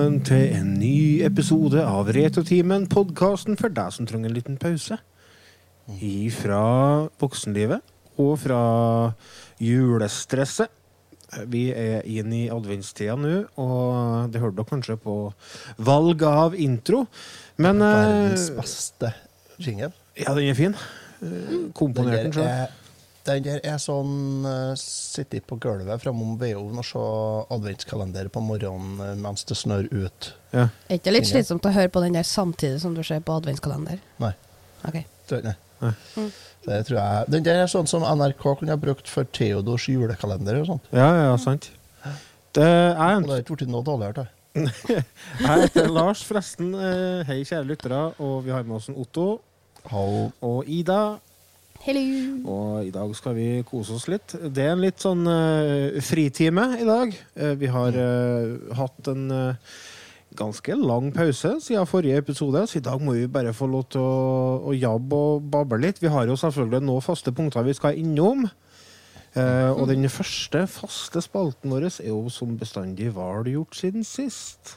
Velkommen til en ny episode av Retrotimen, podkasten for deg som trenger en liten pause. Fra voksenlivet og fra julestresset. Vi er inn i adventstida nå, og det hørte dere kanskje på valg av intro. Men Verdens eh, beste jingle. Ja, den er fin. Eh, Komponert den sjøl. Den der er sånn uh, Sitte på gulvet framom vedovnen og se adventskalender på morgenen eh, mens det snør ut. Ja. Er ikke det litt slitsomt å høre på den der samtidig som du ser på adventskalender? Nei. Ok. Tror nei. Nei. Mm. Det tror jeg. Den der er sånn som NRK kunne ha brukt for Theodors julekalender og sånt. ja, ja, sant. Det er Og en det har ikke blitt noe dårligere til. Jeg heter Lars, forresten. Eh, Hei, kjære lyttere. Og vi har med oss en Otto Hallo. og Ida. Hello! Og i dag skal vi kose oss litt. Det er en litt sånn uh, fritime i dag. Uh, vi har uh, hatt en ganske lang pause siden forrige episode, så i dag må vi bare få lov til å, å jabbe og bable litt. Vi har jo selvfølgelig nå faste punkter vi skal innom. Uh, og den første faste spalten vår er jo som bestandig Hva har du gjort siden sist?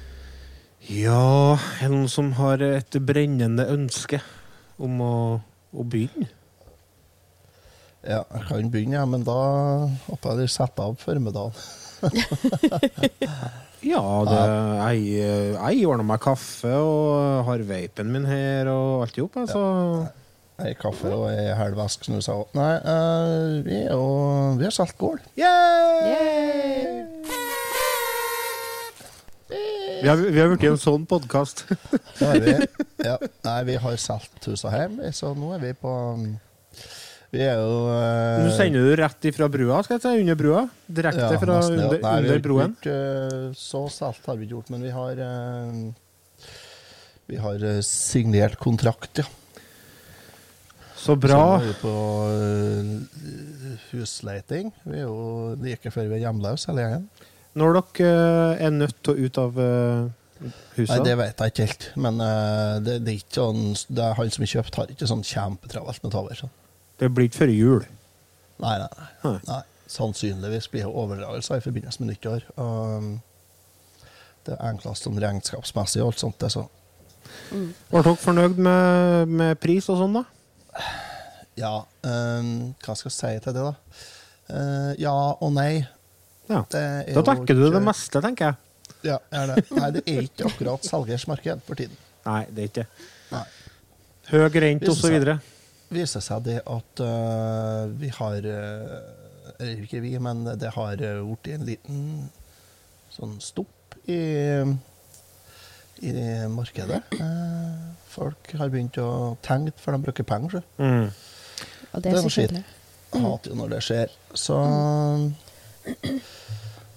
Ja, er det noen som har et brennende ønske om å, å begynne? Ja, jeg kan begynne, ja, men da håper jeg de setter av formiddagen. Ja, det, jeg, jeg ordner meg kaffe og har vapen min her og alt i hop. Altså. Ei kaffe og ei halv eske snus. også. Nei, eh, vi er jo Vi har solgt gård. Yay! Vi har, vi har blitt en sånn podkast. Ja. Nei, vi har solgt huset hjem, så nå er vi på Vi er jo eh, Nå sender du rett ifra brua, skal jeg si, under brua. Direkte ja, fra nesten, ja. under, Nei, under broen. gjort, eh, så solgt har vi ikke gjort, men vi har eh, Vi har eh, signert kontrakt, ja. Så Så bra. Så er vi på uh, husleiting. Vi er jo like før vi er hjemløse, hele gjengen. Når dere eh, er nødt til å ut av eh, huset? Nei, det vet jeg ikke helt. Men eh, det, det er ikke sånn det er Han som har kjøpt, har ikke sånn kjempetravelt med å ta over. Sånn. Det blir ikke før jul. Nei, nei, nei. Nei. nei. Sannsynligvis blir det overdragelser i forbindelse med nyttår. Um, det er enklest sånn regnskapsmessig og alt sånt. Det, så. Ble dere fornøyd med, med pris og sånn, da? Ja, um, hva skal jeg si til det, da? Uh, ja og nei. Ja. Er Da dekker du ikke- det meste, tenker jeg. Ja, er det. Nei, det er ikke akkurat selgers marked for tiden. Nei, det er ikke det. Høy rente osv. det- viser seg det at uh, vi har Eller uh, ikke vi, men det har blitt uh, en liten sånn stopp i, i markedet. Eh, folk har begynt å tenke, for de bruker penger. Så. Mm. Og det Det er er så kjedelig. Jeg hater jo når det skjer. Så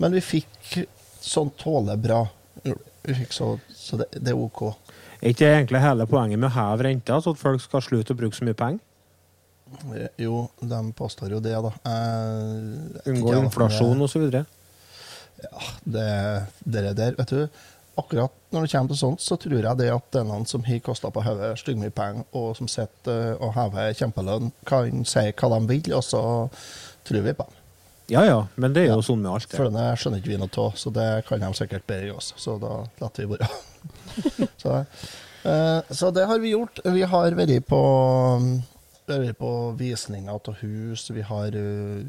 Men vi fikk sånn tåler bra. Vi fikk så, så det, det er OK. Er ikke egentlig hele poenget med å heve renta, så at folk skal slutte å bruke så mye penger? Eh, Jo, de påstår jo det, da. Eh, Unngå inflasjon så videre. det, det der, vet du. Akkurat når det kommer til sånt, så tror jeg det at det er noen som har kosta på hodet styggmye penger, og som sitter og hever kjempelønn, kan si hva de vil, og så tror vi på dem. Ja ja, men det er jo Ja. sånn med alt. For Det. det skjønner ikke vi noe av, så det kan de sikkert bedre enn oss. Så da lar vi være. så, eh, så det har vi gjort. Vi har vært på vært på visninger av hus. Vi har, eh,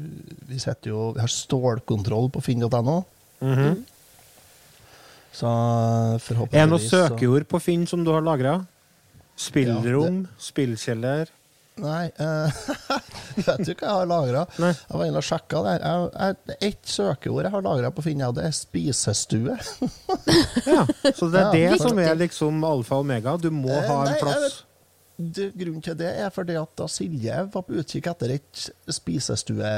vi jo, vi har stålkontroll på finn.no. Mhm. Så Er det noen søkeord på Finn som du har lagra? Spillrom, spillkjeller Nei, uh, vet du hva jeg har lagra? Jeg var inne og sjekka der. Jeg, ett søkeord jeg har lagra på Finn, det er spisestue. Ja, Så det er Ja, det som er liksom alfa og omega. Du må Eh, ha en nei, plass. Det, grunnen til det er fordi at da Silje var på utkikk etter et spisestue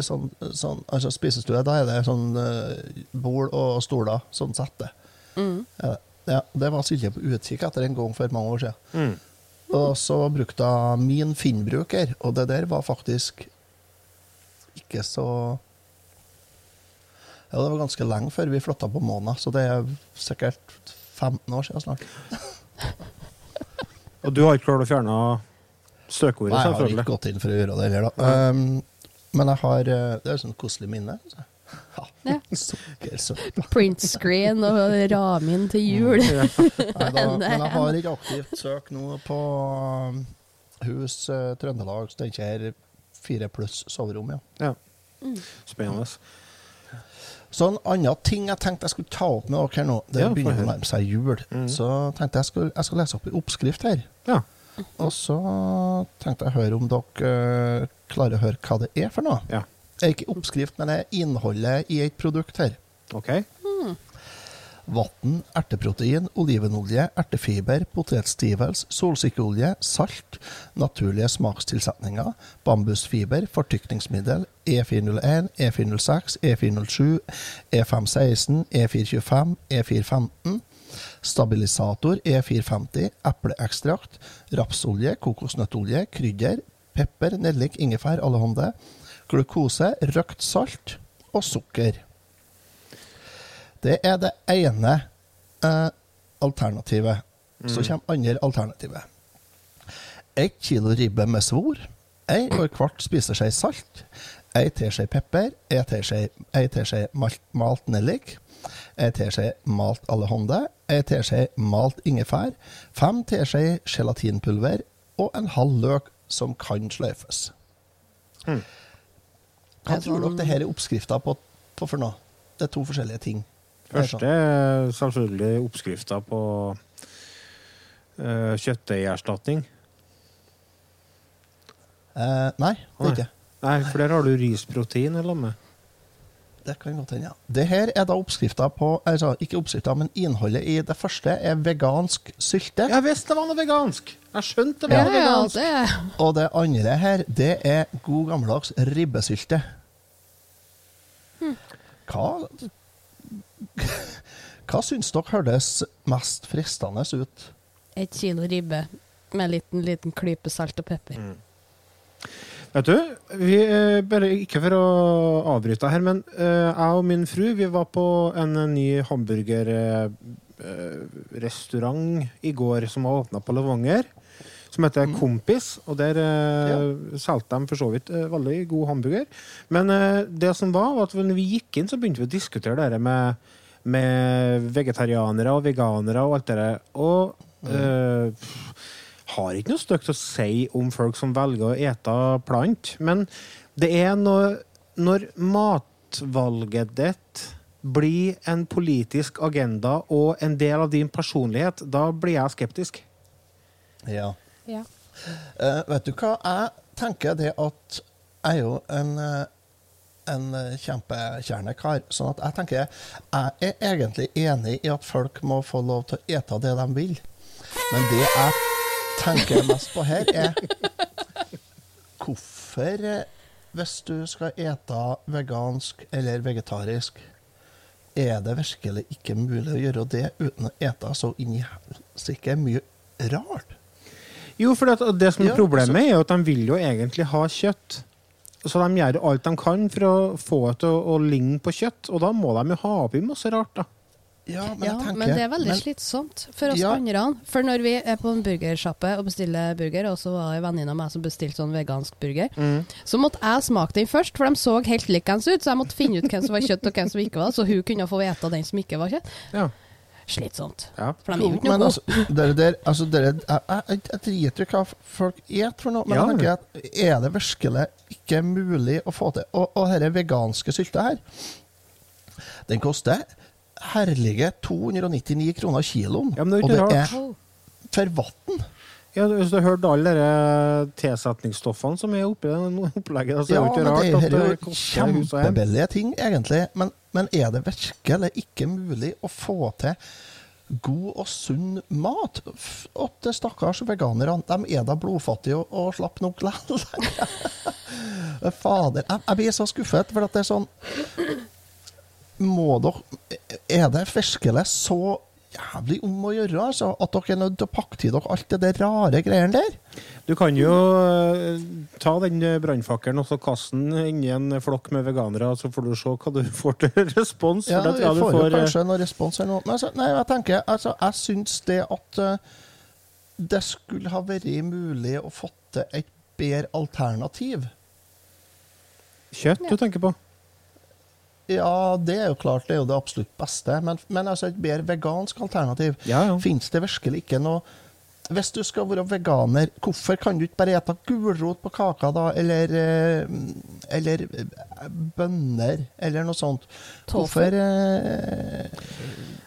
sånn, sånn, Altså spisestue, da er det sånn uh, bord og stoler sånn sette. Mm. Ja. Ja, det var Silje på utkikk etter en gang for mange år siden. Mm. Og så brukte jeg min Finn-bruker, og det der var faktisk ikke så Ja, det var ganske lenge før vi flytta på Måna, så det er sikkert 15 år siden snart. Og du har ikke klart å fjerne søkeordet, Nei, jeg har ikke gått inn for å gjøre det heller, da. Um, men jeg har eh, Det er jo sånn koselig minne. Så. Ja. Ja. Sukkersøppel. Print screen og ramin til jul. Nei, da, men jeg har ikke aktivt søkt nå på um, Hus uh, Trøndelag, Steinkjer fire pluss soverom, ja. Ja. Spennende. Så en annen ting jeg tenkte jeg skulle ta opp med dere nå, det Ja, begynner å nærme seg jul, Mm. så tenkte jeg skulle, jeg skulle lese opp en oppskrift her. Ja. Og så tenkte jeg å høre om dere uh, klarer å høre hva det er for noe. ja. Er ikke oppskrift, men det er innholdet i et produkt her. OK. Vann, erteprotein, olivenolje, ertefiber, potetstivels, solsikkeolje, salt, naturlige smakstilsetninger, bambusfiber, fortykningsmiddel, E E401, E406, E407, E516, E425, E415, stabilisator, E450, epleekstrakt, rapsolje, kokosnøttolje, krydder, pepper, nellik, ingefær, allehånde, glukose, røkt salt og sukker. Det er det ene eh, alternativet. Så kommer andre alternativet. Ett kilo ribbe med svor, ei og en kvart spiseskje salt, ei teskje pepper, ei teskje, malt, malt nellik, ei teskje malt allehånde, ei teskje malt ingefær, fem teskjeer gelatinpulver og en halv løk som kan sløyfes. Mm. Hva tror sånn- dere det her er oppskrifta på, på for noe? Det er to forskjellige ting. Første er selvfølgelig oppskrifta på uh, kjøttdeigerstatning. Uh, nei, det er ikke. Nei, for der har du risprotein i lag. Det kan godt hende, ja. Det her er da oppskrifta på altså Ikke oppskrifta, men innholdet i det første er vegansk sylte. Jeg visste det var noe vegansk! Jeg skjønte det var ja, vegansk. det Og det andre her, det er god gammeldags ribbesylte. Hva Hva syns dere hørtes mest fristende ut? Et kilo ribbe med en liten, liten klype salt og pepper. Vet du, vi, eh, bare ikke for å avbryte her, men uh, jeg og min fru vi var på en eh, ny hamburgerrestaurant i går som var åpna på Levanger. Som heter Kompis, og der uh, solgte de for så vidt eh, veldig god hamburger. Men eh, det som var, var at når vi gikk inn, så begynte vi å diskutere det med, med vegetarianere og veganere og alt det der. Og eh, har ikke noe stygt å si om folk som velger å ete plant, men det er når, når matvalget ditt blir en politisk agenda og en del av din personlighet, da blir jeg skeptisk. Ja. Ja. Uh, vet du hva, jeg tenker det at jeg er jo en, eh, en eh, kjempekjernekar. Sånn at jeg tenker jeg er egentlig enig i at folk må få lov til å ete det de vil. Men det jeg tenker mest på her, er hvorfor, hvis du skal ete vegansk eller vegetarisk, er det virkelig ikke mulig å gjøre det uten å ete så inn i helsike mye rart? Jo, for det, det som er Ja, problemet altså- er jo at de vil jo egentlig ha kjøtt. Så de gjør alt de kan for å få det til å, å ligne på kjøtt, og da må de jo ha oppi masse rart, da. Ja, men ja, tenker men det er veldig men- slitsomt for oss Ja. andre. For når vi er på en burgersjappe og bestiller burger, og så var det en venninne av meg som bestilte sånn vegansk burger, så måtte jeg smake den først, for de så helt likens ut. Så jeg måtte finne ut hvem som var kjøtt og hvem som ikke var, så hun kunne få vite den som ikke var kjøtt. Ja. Slitsomt. Ja. For de er jo ikke men noe altså, dere der, altså dere, jeg, jeg, jeg, driter i hva folk et for noe, men Ja. jeg tenker at er det virkelig ikke mulig å få til? Og, og denne veganske sylta her, den koster herlige 299 kroner kiloen. Ja, men det og det er. For vann. Ja, hvis du har hørt alle de tilsetningsstoffene som er oppi det opplegget, så er Ja, det men ikke det er jo kjempebillige ting, egentlig. Men, men er det virkelig ikke mulig å få til god og sunn mat? Åtte stakkars veganerne, de er da blodfattige og, og slapp nok likevel. Fader, jeg, jeg blir så skuffet, for at det er sånn Må dere Er det virkelig så jævlig om å gjøre, altså. At dere er nødt til å pakke til dere alt det der rare greiene der. Du kan jo eh, ta den brannfakkelen og så kaste den inni en flokk med veganere, så får du se hva du får til respons. Ja, jeg får du jo eh, kanskje noe respons eller noe. Men altså, nei, jeg tenker, altså, jeg syns det at uh, det skulle ha vært mulig å få til et bedre alternativ. kjøtt du tenker på. Ja, det er jo klart, det er jo det absolutt beste. Men, men altså et bedre vegansk alternativ. Ja, ja. Fins det virkelig ikke noe Hvis du skal være veganer, hvorfor kan du ikke bare ete gulrot på kaka, da? Eller, eh, eller eh, bønner, eller noe sånt? Hvorfor eh,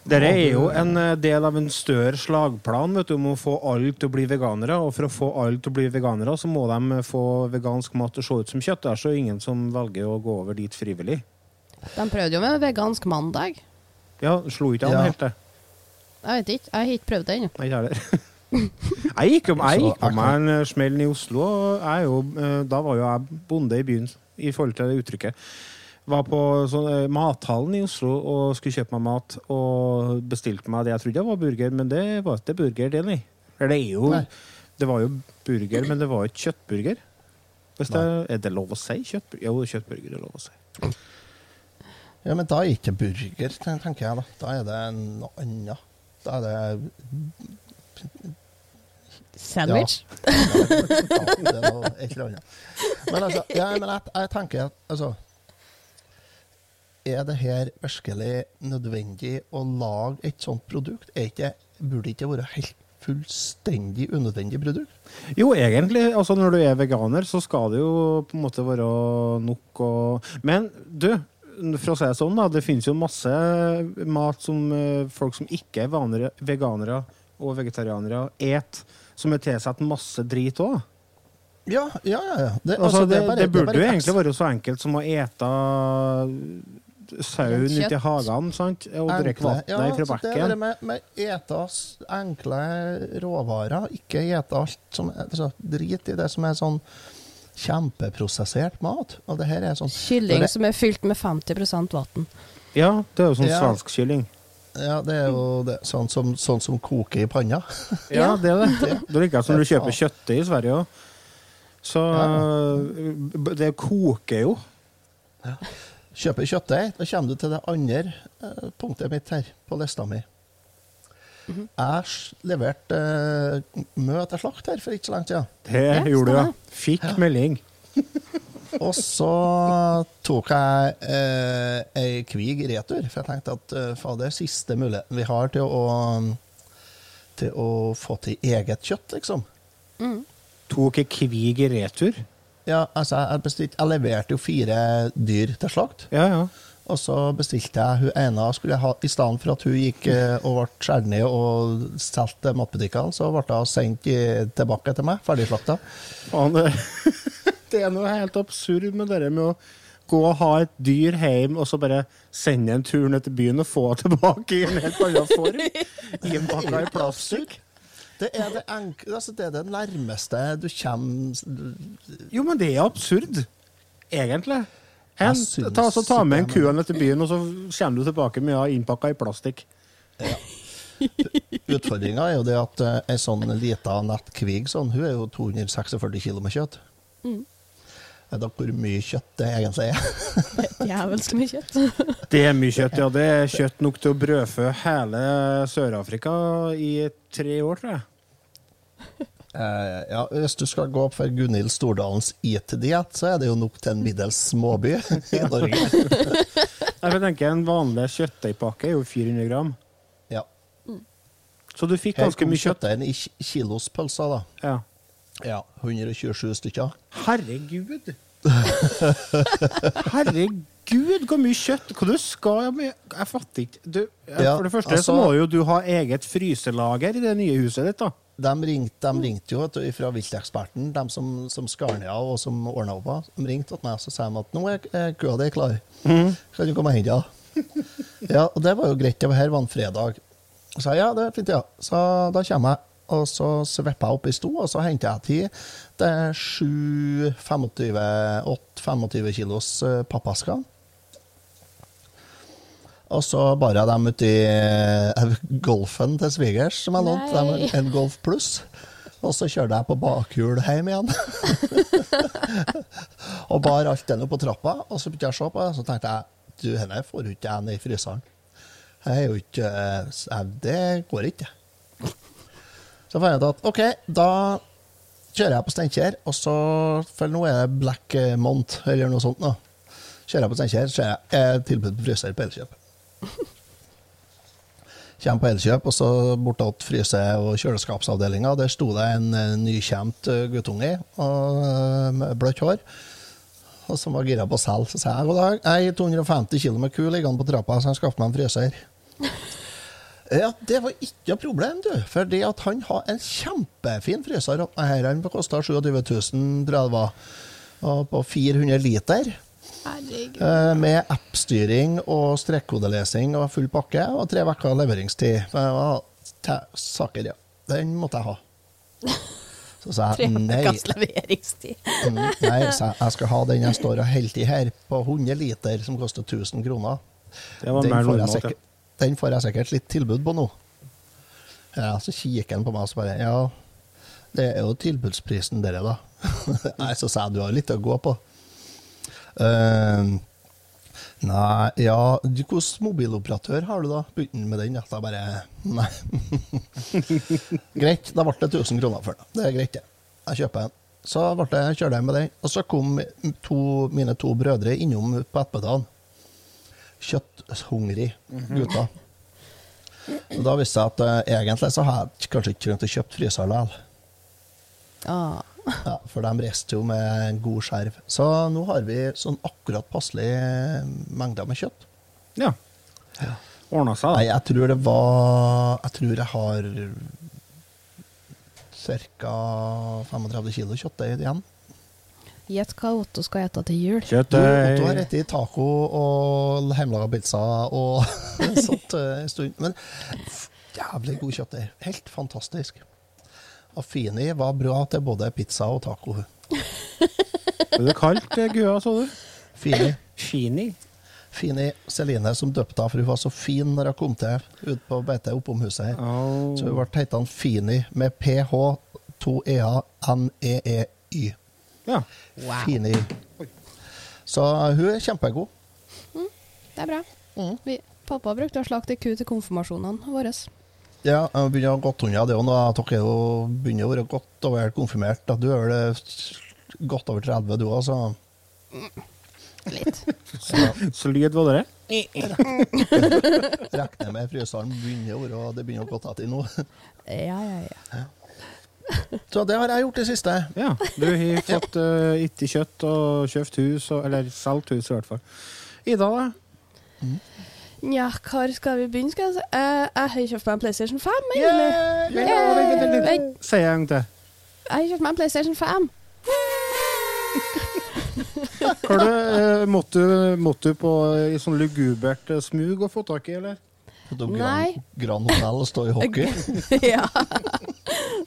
Dette er jo en del av en større slagplan vet du, om å få alle til å bli veganere. Og for å få alle til å bli veganere, så må de få vegansk mat til å se ut som kjøtt. Det er så ingen som velger å gå over dit frivillig. De prøvde jo med vegansk mandag. Ja, slo ikke han Ja. helt, det. Jeg vet ikke, jeg har ikke prøvd det ennå. Nei, ikke heller. Jeg gikk om, jeg gikk om jeg meg en eh, smell i Oslo. og Jeg er jo, eh, da var jo jeg bonde i byen, i forhold til det uttrykket. Var på sånn, eh, mathallen i Oslo og skulle kjøpe meg mat. Og bestilte meg det jeg trodde var burger, men det var ikke burger, det, nei. Eller det er jo Nei. Det var jo burger, men det var ikke kjøttburger. Hvis det, er det lov å si kjøttburger? Jo, kjøttburger er lov å si. Ja, men da er det ikke burger, tenker jeg da. Da er det noe annet. Da er det Sandwich? ja, det er noe et eller annet. Men altså, ja, men jeg, jeg tenker at altså Er det her virkelig nødvendig å lage et sånt produkt? Er ikke, burde det ikke være helt fullstendig unødvendig produkt? Jo, egentlig. altså Når du er veganer, så skal det jo på en måte være nok å Men du, for å si det sånn, da, det finnes jo masse mat som eh, folk som ikke er vanere, veganere og vegetarianere, et som er tilsatt masse drit òg. Ja, ja, ja. ja. Det, Altså, det, er bare- det burde bare jo egentlig være så enkelt som å ete sauen ute i hagene sant? og drikke vann ja, fra bekken. det er med, med ete enkle råvarer, ikke ete alt som er altså, Drit i det som er sånn kjempeprosessert mat. Og det her er sånn Kylling det- som er fylt med 50% vann. Ja, det er jo sånn Ja. svenskkylling. Ja, det er jo det, sånn, som, sånn som koker i panna. Ja, Ja. det er det. Det er like som du kjøper kjøttet i Sverige òg. Så ja. det koker jo. Kjøper kjøttdeig, da kommer du til det andre eh, punktet mitt her på lista mi. Mhm. Jeg leverte uh, mø til slakt her for ikke så lenge siden. Det Ja, gjorde du, ja. Fikk Fikk melding. Og så tok jeg uh, ei kvig retur, for jeg tenkte at uh, fader, siste muligheten vi har til å, til å få til eget kjøtt, liksom. Mm. Tok ei kvig retur. Ja, altså, jeg, bestilte, jeg leverte jo fire dyr til slakt. Ja, ja. Og så bestilte jeg hun ene skulle jeg ha, I stedet for at hun gikk eh, og ble skåret ned og solgt til matbutikkene, så ble hun sendt i, tilbake til meg, ferdigslakta. Det, det er noe helt absurd med det med å gå og ha et dyr hjem og så bare sende en tur ned til byen og få det tilbake i en helt annen form. Innpakka i plastikk. Det er det, altså, det er det nærmeste du kommer Jo, men det er absurd. Egentlig. Syns ta, så ta med en det, ku ned til byen, og så kommer du tilbake med ja, innpakka i plastikk. Utfordringa er jo det at uh, ei sånn lita nett kvig sånn, hun er jo 246 kilo med kjøtt. Mm. Er det hvor mye kjøtt det egentlig er? Jævelsk mye kjøtt. Det er mye kjøtt, ja. Det er kjøtt nok til å brødfø hele Sør-Afrika i tre år, tror jeg. Eh, ja, Hvis du skal gå for Gunhild Stordalens IT-diett, så er det jo nok til en middels småby i Norge. Jeg tenker En vanlig kjøttdeigpakke er jo 400 gram. Ja. Så du fikk ganske mye kjøtt. kjøttdeigen i kilos pølser, da. Ja. Ja, 127 stykker. Herregud! Herregud, hvor mye kjøtt! Hva du skal med Jeg fatter ikke. Du, Ja, for det første altså- så må jo du ha eget fryselager i det nye huset ditt, da. De ringte, de ringte jo fra vilteksperten, de som, som skar ned av og som ordna opp. De ringte til meg og sa at nå er kua di klar. Kan du komme og hente henne? ja, og det var jo greit. Det her var en fredag. Så sa jeg ja, det er fint, ja. Så da kommer jeg. Og så svipper jeg opp i sto, og så henter jeg tid Det er sju 25, åtte 25 kilos eh, pappesker. Og så bar jeg dem uti eh, golfen til svigers, som jeg lånte. En Golf pluss. Og så kjørte jeg på bakhjul hjem igjen. og bar alt det på trappa. Og så begynte jeg å se på det, så tenkte jeg du, denne får ikke jeg ned i fryseren. Jeg er jo ikke eh, jeg- Det går ikke. Så fant jeg ut at OK, da kjører jeg på Steinkjer, og så For nå er det Black eh, Mont, eller noe sånt. nå. Kjører jeg på Steinkjer, så er jeg tilbud på fryser på Elkjøp. Kommer på Elkjøp, og så bortåt fryse- og kjøleskapsavdelinga. Der sto det en eh, nykjent eh, guttunge eh, med bløtt hår. Og som var gira på å selge. Så sa jeg god dag, jeg 250 kg med ku liggende på trappa, så jeg skaffer meg en fryser. Ja, Det var ikke noe problem, du. For det at han har en kjempefin fryser. Her han kosta 27 000, tror jeg det var. Og på 400 liter. Eh, Med appstyring og strekkodelesing og full pakke, og tre uker leveringstid. Det var te- saker, ja. Den måtte jeg ha. Så sa jeg nei. ukers leveringstid. Mm, Nei, sa jeg, jeg skal ha den jeg står og holder i her, på 100 liter, som koster 1000 kroner. Den får, jeg sikkert, den får jeg sikkert litt tilbud på nå. Ja, Så kikker han på meg og så bare Ja, det er jo tilbudsprisen dere, da. Nei, så sa jeg du har litt å gå på. Eh, nei, ja du, Hvilken mobiloperatør har du, da? Begynte han med den? Ja, da bare Nei. greit, da ble det 1000 kroner for det. Det er greit, det. Jeg kjøper en. Så ble det, kjørte jeg med den. Og så kom to, mine to brødre innom på ettermiddagen. Kjøtthungrig gutter. Og da viste det seg at uh, egentlig så har jeg kanskje ikke trengt å kjøpe fryser likevel. Ah. Ja, for de reiste jo med god skjerv. Så nå har vi sånn akkurat passelig mengder med kjøtt. Ja. Ordna seg, Nei, da. jeg tror det var Jeg tror jeg har ca. 35 kilo kjøttdeig igjen. Gjett hva Otto skal ete til jul. Kjøttøy Otto har spist taco og hjemmelaga pizza og sånt eh, en stund. Men jævlig god kjøttdeig. Helt fantastisk. Affini var bra til både pizza og taco. Ble det kaldt, eh, Gua, så du? Fini. Fini. Fini Celine som døpte henne, for hun var så fin når hun kom til ut på beite oppom huset her. Oh. Så hun ble heita Fini med ph, to e-a, n-e-e-y. Ja. Fini. Så hun er kjempegod. Det er bra. Mm. Vi, pappa brukte å slakte ku til konfirmasjonene våre. Ja, jeg begynner å gått unna det òg nå. Dere er begynner å være godt over konfirmert. Du er vel eh, godt over 30, du òg, så Litt. Solid var det. regner med fryseren begynner å være Det begynner å gå tatt i nå. Ja, ja, ja. Så det har jeg gjort i siste. Ja. Du har fått uh, ikke kjøtt og kjøpt hus, og, eller solgt hus i hvert fall. Ida, da? Nja, hvor skal vi begynne, skal jeg? Eh, jeg har kjøpt meg en PlayStation 5, Yeah! egentlig. Vent, vent, vent, vent, Vent. vent. Si en gang til. Jeg har kjøpt meg en PlayStation 5. Hva du, eh, måtte, du, måtte du på i sånn lugubert eh, smug å få tak i, eller? På Nei. Grand Hotel og stå i hockey. ja.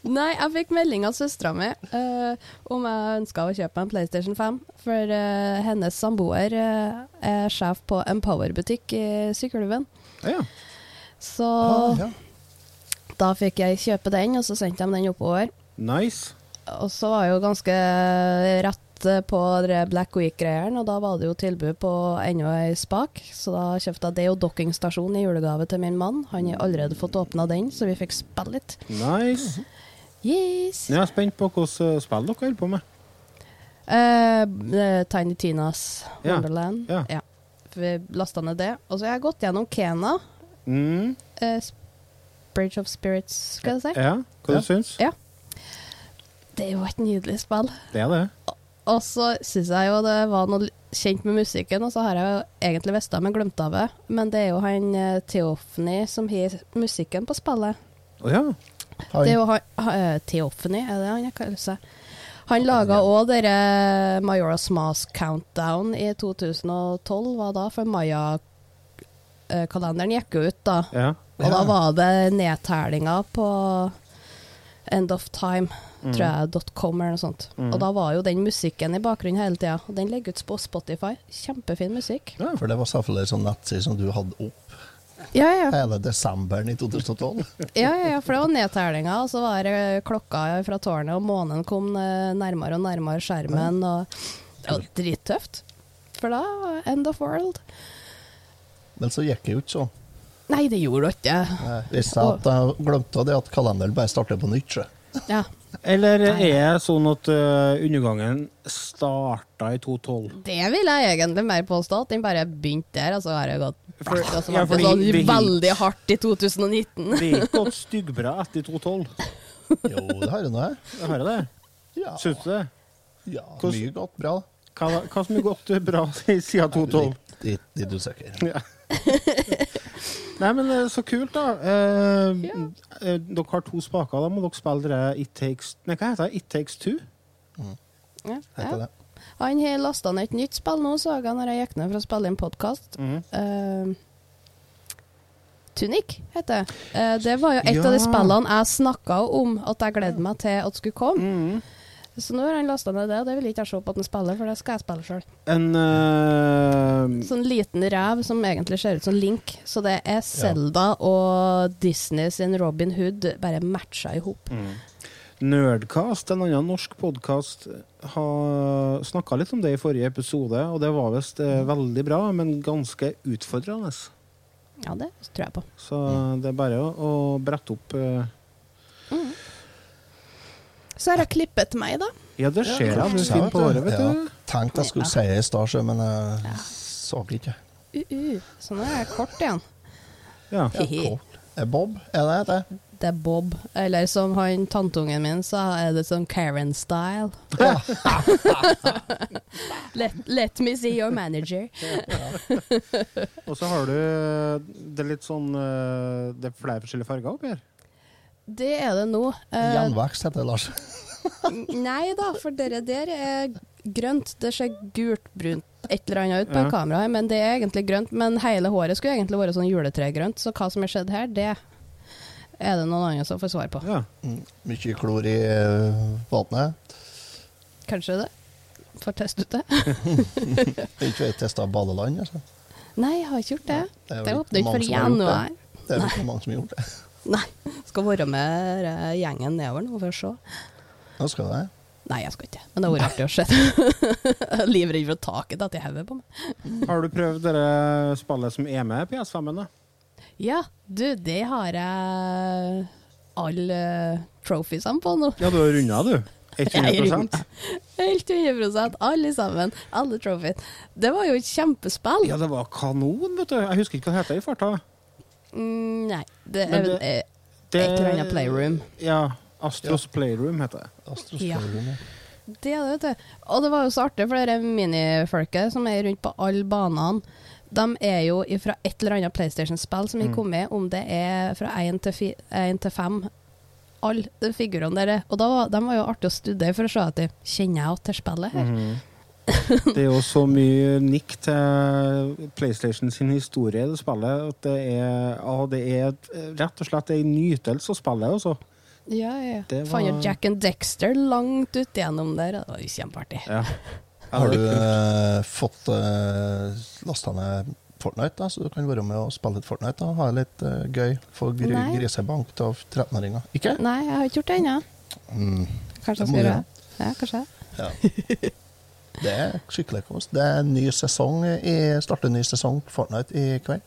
Nei, jeg fikk melding av søstera mi uh, om jeg ønska å kjøpe meg en PlayStation 5. For uh, hennes samboer uh, er sjef på Empower-butikk i Sykkylven. Ja. Så Ah, ja. da fikk jeg kjøpe den, og så sendte de den oppover. Nice. Og så var jeg jo ganske rett på det Black Week-greiene, og da var det jo tilbud på enda ei spak. Så da kjøpte jeg det og dokkingstasjon i julegave til min mann. Han har allerede fått åpna den, så vi fikk spille litt. Nice. Yes! Jeg er spent på hvilke spill dere holder på med. Eh, eh, Tiny Tinas Ja, Wonderland. ja. Vi lasta ned det. Og så har jeg gått gjennom Kena. Mm. eh, Bridge of Spirits, skal jeg si. Ja, hva Ja. du syns Ja. Det er jo et nydelig spill. Det er det. Og så syns jeg jo det var noe kjent med musikken, og så har jeg jo egentlig visst det, men glemt av det. Men det er jo han Theofny som har musikken på spillet. Å ja. Han, Det er jo han ha- eh, er det han kaller seg? Han laga òg dere Majora's Mask Countdown i 2012, var da, for Maya-kalenderen gikk jo ut da. ja. Og da var det nedtellinga på End of Time, tror jeg, .com eller noe sånt. Og da var jo den musikken i bakgrunnen hele tida. Og den legges ut på Spotify. Kjempefin musikk. Ja, for det var selvfølgelig sånn nettside som du hadde opp Ja, ja. hele desemberen i 2012. Ja, ja, ja, for det var nedtellinga, og så var det klokka fra tårnet, og månen kom eh, nærmere og nærmere skjermen, og det var drittøft. For da End of World. Men så gikk det jo ikke sånn. Nei, det gjorde hun ikke. Det viste seg at jeg glemte det at kalenderen bare starter på nytt. Ja. Eller er det sånn at eh, undergangen starta i 2012? Det vil jeg egentlig mer påstå, at den bare begynte der, og så har det gått For- altså, ja, fordi sånn det veldig hardt i 2019. Det er ikke gått styggbra etter 2012. Jo, det har jeg nå. Jeg hører det. Ja, Syns du det? ja Hvordan- mye gått bra. Hva, hva som er gått bra siden 2012? Litt, litt, litt usikker. Ja. Nei, men eh, så kult, da. Eh, Ja. eh, dere har to spaker. Da må dere spille dere It Takes Nei, hva heter det? It Takes Two? Ja, Heter ja. det. Han har lasta ned et nytt spill nå, så jeg når jeg gikk ned for å spille inn podkast. Mhm. Tunic heter det. Eh, det var jo et av de spillene jeg snakka om at jeg gledde meg til at skulle komme. Mhm. Så nå har han lasta ned det, og det vil ikke jeg se på at han spiller, for det skal jeg spille sjøl. En uh... Sånn liten rev som egentlig ser ut som Link. Så det er Selda og Disney sin Robin Hood bare matcha i hop. Nerdcast, en annen norsk podkast, har snakka litt om det i forrige episode, og det var visst mm. veldig bra, men ganske utfordrende. Ja, det tror jeg på. Så det er bare å, å brette opp eh, Så har jeg klippet meg, da. Ja, det skjer ja, Du er Ja, fin på håret, vet ja. Tenkte jeg skulle si i stad, men jeg Ja. så ikke. Uh, uh. Så nå er jeg kort igjen. Ja. Ja, cool. Er Bob, er det det? Det er Bob. Eller som han tanteungen min sa, er det sånn Karen-style. Ja. Let, let me see your manager. Og så har du Det er litt sånn eh, Det er flere forskjellige farger oppi her. Det er det nå. Eh, Gjenvekst heter det, Lars. nei da, for dere der er grønt. Det ser gult-brunt et eller annet ut på Ja. her men det er egentlig grønt. Men hele håret skulle egentlig vært sånn juletregrønt, så hva som har skjedd her, det er det noen andre som får svar på. Ja. Mm, Mye klor i vannet. Kanskje det. Får teste ut det. Ikke testa badeland, altså. Nei, jeg har ikke gjort det. Det er jo Det ikke åpner ikke det. januar. Det er jo ikke mange som har gjort det. Nei. Skal være med eh, gjengen nedover nå for å se. Nå skal du? Nei, jeg skal ikke. Men det har vært artig å se. Livredd for taket at jeg hodet på meg. Har du prøvd det spillet som er med i PS5-en? da? Ja, du, det har jeg alle trophiesene på nå. Ja, du har runda, du. 100% Helt 100 alle sammen. Alle trophies. Det var jo et kjempespill. Ja, det var kanon, vet du. Jeg husker ikke hva det heter i farta. Mm, nei, det er det- Det- et eller annet playroom. Ja. Astros Playroom heter det. Astros Ja. Playroom, ja. Det er det, vet du. Og det var jo så artig, for det minifolket som er rundt på alle banene, de er jo fra et eller annet PlayStation-spill som har Mm. kommet, om det er fra 1 til, fi, 1 til 5. Alle de figurene der. Og da, var- de var jo artig å studere for å se at de kjenner jeg til spillet her. Mhm. Det er jo så mye nikk til PlayStation sin historie i det spillet at det er, ah, det er rett og slett en nytelse å spille. Altså. Ja, ja. Det Fant jo Jack and Dexter langt ut gjennom der. Det var jo kjempeartig. Ja. Har du eh, fått uh, lasta ned Fortnite, da, så du kan være med og spille litt Fortnite? da, Ha det litt eh, gøy. Få gr grisebank av 13-åringer. Ikke? Nei, jeg har ikke gjort det ennå. Mm. Kanskje Det jeg skal gjøre det. Ja, kanskje. Ja. Det er skikkelig kos. Det er en ny sesong i, starter ny sesong Fortnite i kveld.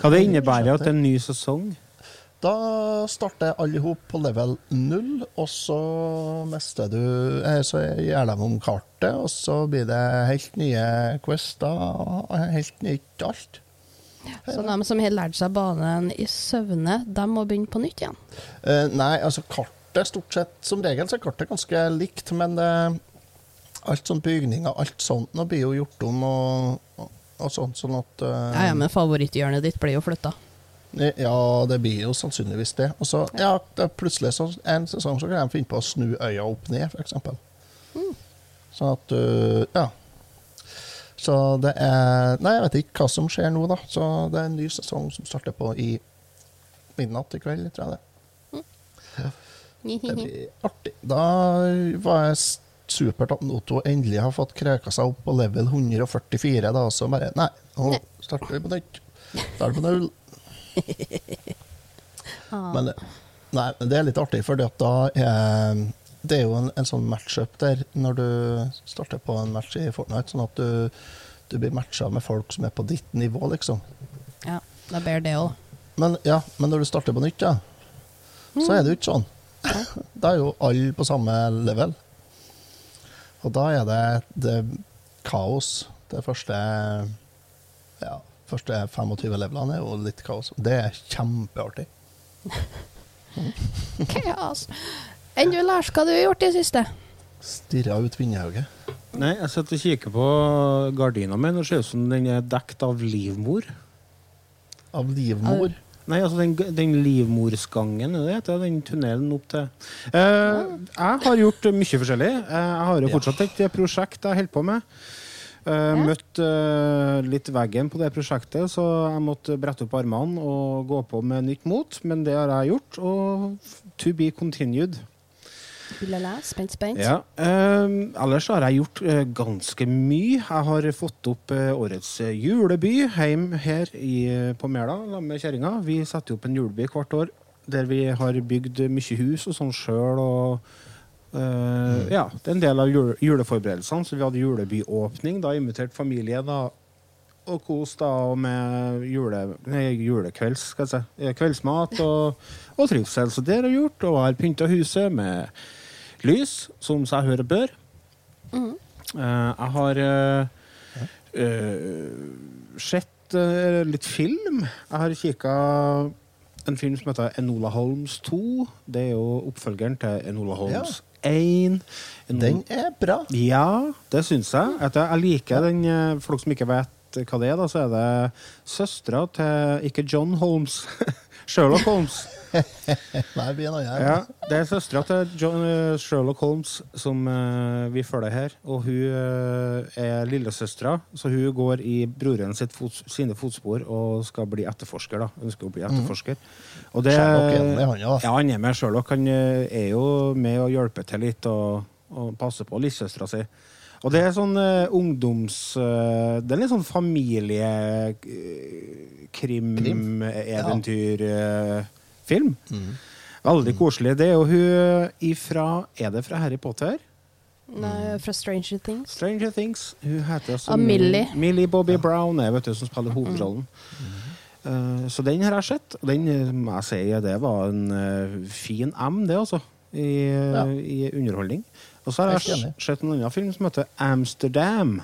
Hva det innebærer at det er en ny sesong? Da starter alle hop på level 0, og så mister du eh, Så gjør de om kartet, og så blir det helt nye quester. og Helt nytt alt. Så de som har lært seg banen i søvne, de må begynne på nytt igjen. Uh, nei, altså kartet stort sett Som regel så er kartet ganske likt, men eh, alt sånn bygninger, alt sånt nå blir jo gjort om og, og, sånt, sånn at uh, Ja, ja, men favoritthjørnet ditt blir jo flytta. Ja, det blir jo sannsynligvis det. Og så, ja, det plutselig så, en sesong så kan de finne på å snu øya opp ned, f.eks. Mm. Sånn at uh, Ja. Så det er Nei, jeg vet ikke hva som skjer nå, da. Så det er en ny sesong som starter på i midnatt i kveld, tror jeg det. Mm. Ja. Det blir artig. Da var jeg s- supert at Otto endelig har fått kreka seg opp på level 144, da, og så bare Nei, nå starter vi på nytt. Starter på null. Ah. Men, nei, det er litt artig, for da er det er jo en, en sånn matchup der når du starter på en match i Fortnite, sånn at du, du blir matcha med folk som er på ditt nivå, liksom. Ja, da ber det òg. Men, ja, men når du starter på nytt, ja, så er det jo ikke sånn. Da er jo alle på samme level. Og da er det, det kaos. Det første ja, første 25 levelene er jo litt kaos. Det er kjempeartig. kaos. Enn du, Lars, hva har du gjort i det siste? Stirra ut vindhauget. Nei, jeg sitter og kikker på gardina mi. Det ser ut som den er dekt av livmor. Av livmor. Nei, altså den, den livmorsgangen, det heter den tunnelen opp til eh, Jeg har gjort mye forskjellig. Eh, jeg har jo fortsatt et prosjekt jeg holder på med. Uh, Møtt eh, litt veggen på det prosjektet, så jeg måtte brette opp armene og gå på med nytt mot. Men det har jeg gjort, og to be continued. Ulala, spent, spent. Ja. eh, ellers har jeg gjort eh, ganske mye. Jeg har fått opp eh, årets eh, juleby hjemme her i, på Mæla sammen med kjerringa. Vi setter opp en juleby hvert år der vi har bygd mye hus og sånn sjøl. Uh, mm. ja, det er en del av jule, juleforberedelsene. Så vi hadde julebyåpning. Da invitert familie da, og kos da og med jule, nei, julekvelds, skal jeg si. Kveldsmat og, og trivsel. Så det har jeg gjort. Og har pynta huset med lys, som seg høre bør. Eh, jeg har eh, eh, sett litt film. Jeg har kikka en film som heter Enola Holmes 2. Det er jo oppfølgeren til Enola Holmes 1. Enola- Den er bra. ja, det syns jeg. At jeg, liker den For dere som ikke vet hva det er, da, så er det søstera til Ikke John Holmes, Sherlock Holmes. Nei, det blir en. Ja, det er søstera til John, eh, Sherlock Holmes som uh, vi følger her. Og hun uh, er lillesøstera, så hun går i broren sitt fots, sine fotspor og skal bli etterforsker. da. Ønsker å bli etterforsker. Og det, Sherlock er med, han, ja. ja, han er med. Sherlock han uh, er jo med og hjelper til litt og, og passer på lillesøstera si. Og det er sånn uh, ungdoms... Uh, det er litt sånn familiekrim-eventyrfilm. Mm. Veldig koselig. Det er jo hun ifra Er det fra Harry Potter? Nei, fra Stranger Things. Stranger Things. Hun heter altså Ah, Millie. Millie Bobby Brown er vet du, som spiller hovedrollen. Eh, så den har jeg sett, og den eh, må jeg si det var en uh, fin M, det, altså. I, Ja. i underholdning. Og så har jeg, jeg sett en annen film som heter Amsterdam.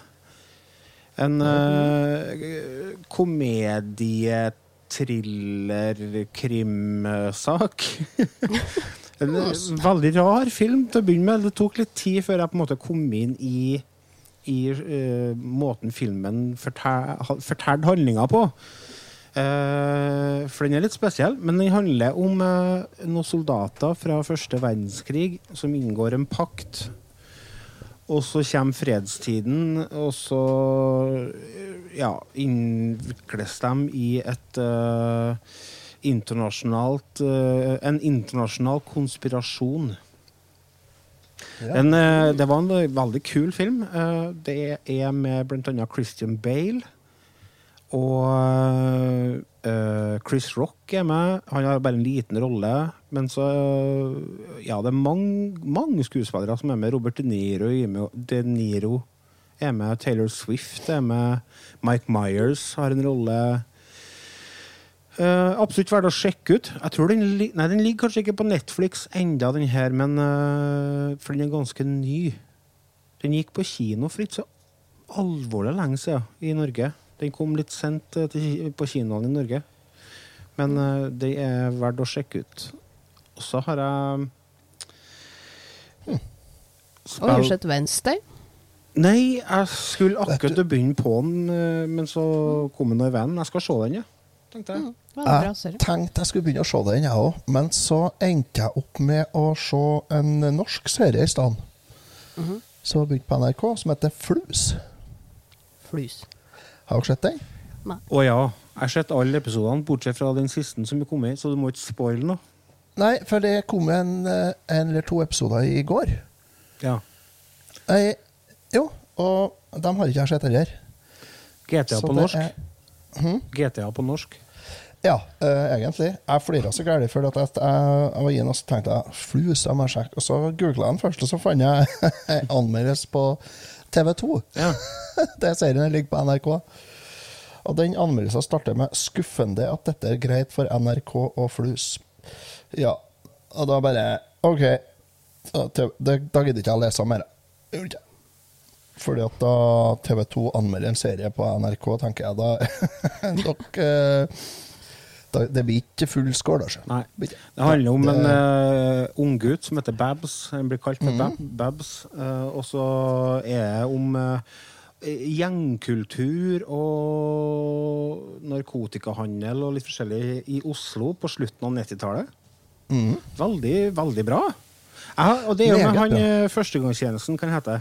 En uh, komedie-thriller-krimsak. en eh, veldig rar film til å begynne med. Det tok litt tid før jeg på en måte kom inn i, i uh, måten filmen fortalte fortell handlinga på. Eh, for den er litt spesiell, men den handler om uh, noen soldater fra første verdenskrig som inngår en pakt. Og så kommer fredstiden, og så eh, ja, innvikles de i et uh, internasjonalt En internasjonal konspirasjon. Ja. En, det var en veldig kul film. Det er med bl.a. Christian Bale. Og uh, Chris Rock er med. Han har bare en liten rolle. Men så Ja, det er mange, mange skuespillere som er med. Robert De Niro. De Niro er med. Taylor Swift er med. Mike Myers har en rolle. Uh, absolutt verdt å sjekke ut. Jeg tror den, nei, den ligger kanskje ikke på Netflix enda den her, men uh, for den er ganske ny. Den gikk på kino for ikke så alvorlig lenge siden i Norge. Den kom litt sent eh, til, på kinoene i Norge. Men uh, det er verdt å sjekke ut. Og så har jeg Og har du sett Wednesday? Nei, jeg skulle akkurat begynne på den, eh, men så kom den i vennen. Jeg skal se den, ja. Tenkte jeg. Mm, Jeg tenkte jeg skulle begynne å se den, jeg òg, men så endte jeg opp med å se en norsk serie i stedet. Mhm. Som begynte begynt på NRK, som heter Flus. Flus. Har dere sett den? Å ja. Jeg har sett alle episodene, bortsett fra den siste som er kommet, så du må ikke spoile noe. Nei, for det kom en, eh, en eller to episoder i går. Ja. Jeg, jo, og de har ikke jeg sett heller. GTA Så på norsk. er- GTA på norsk. Ja, uh, egentlig. Jeg flira så gærent for at jeg, jeg var inne og så tenkte jeg, flus, jeg sjekk, sjekke. Og så googla jeg den først, og så fant jeg en anmeldelse på TV2. Ja. Det serien ligger på NRK. Og den anmeldelsen starter med 'skuffende at dette er greit for NRK og Flus'. Ja, og da bare OK. Da, gidder ikke jeg å lese mer. Gjorde ikke. Fordi at da TV2 anmelder en serie på NRK, tenker jeg da Dere da, Det blir ikke full skål, altså. Nei. Det handler om en uh, unggutt som heter Babs. Han blir kalt mm. Bab Babs. Uh, og så er det om uh, gjengkultur og narkotikahandel og litt forskjellig i Oslo på slutten av 90-tallet. Mm. Veldig, veldig bra. Ja, og det er jo med han førstegangstjenesten, kan hete.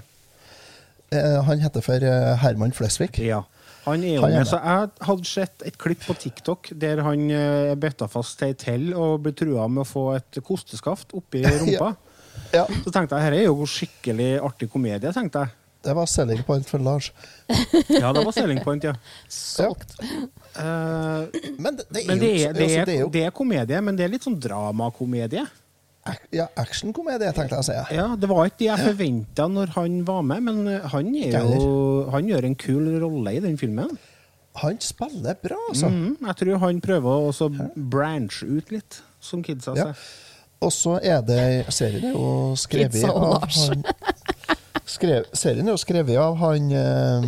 Eh, han heter for eh, Herman Flesvig. Ja. Han er jo Han er med, så Jeg hadde sett et klipp på TikTok der han eh, er bøtta fast til ei tell og blir trua med å få et kosteskaft oppi rumpa. Ja, Så tenkte jeg dette er jo skikkelig artig komedie. tenkte jeg. det var selling point for Lars. Ja, det var selling point, ja. Solgt. Eh, Men det, det er men er, er, det er komedie, men det er litt sånn dramakomedie. Ja, actionkomedie, tenkte jeg å si. Ja, det var ikke det jeg forventa når han var med, men eh, han, er jo, han gjør en kul rolle i den filmen. Han spiller bra, altså. Mm, jeg tror han prøver å også branche ut litt, som kidsa Ja. sier. Og så er det Serien er jo skrevet av han skrev, Serien er jo skrevet av han eh,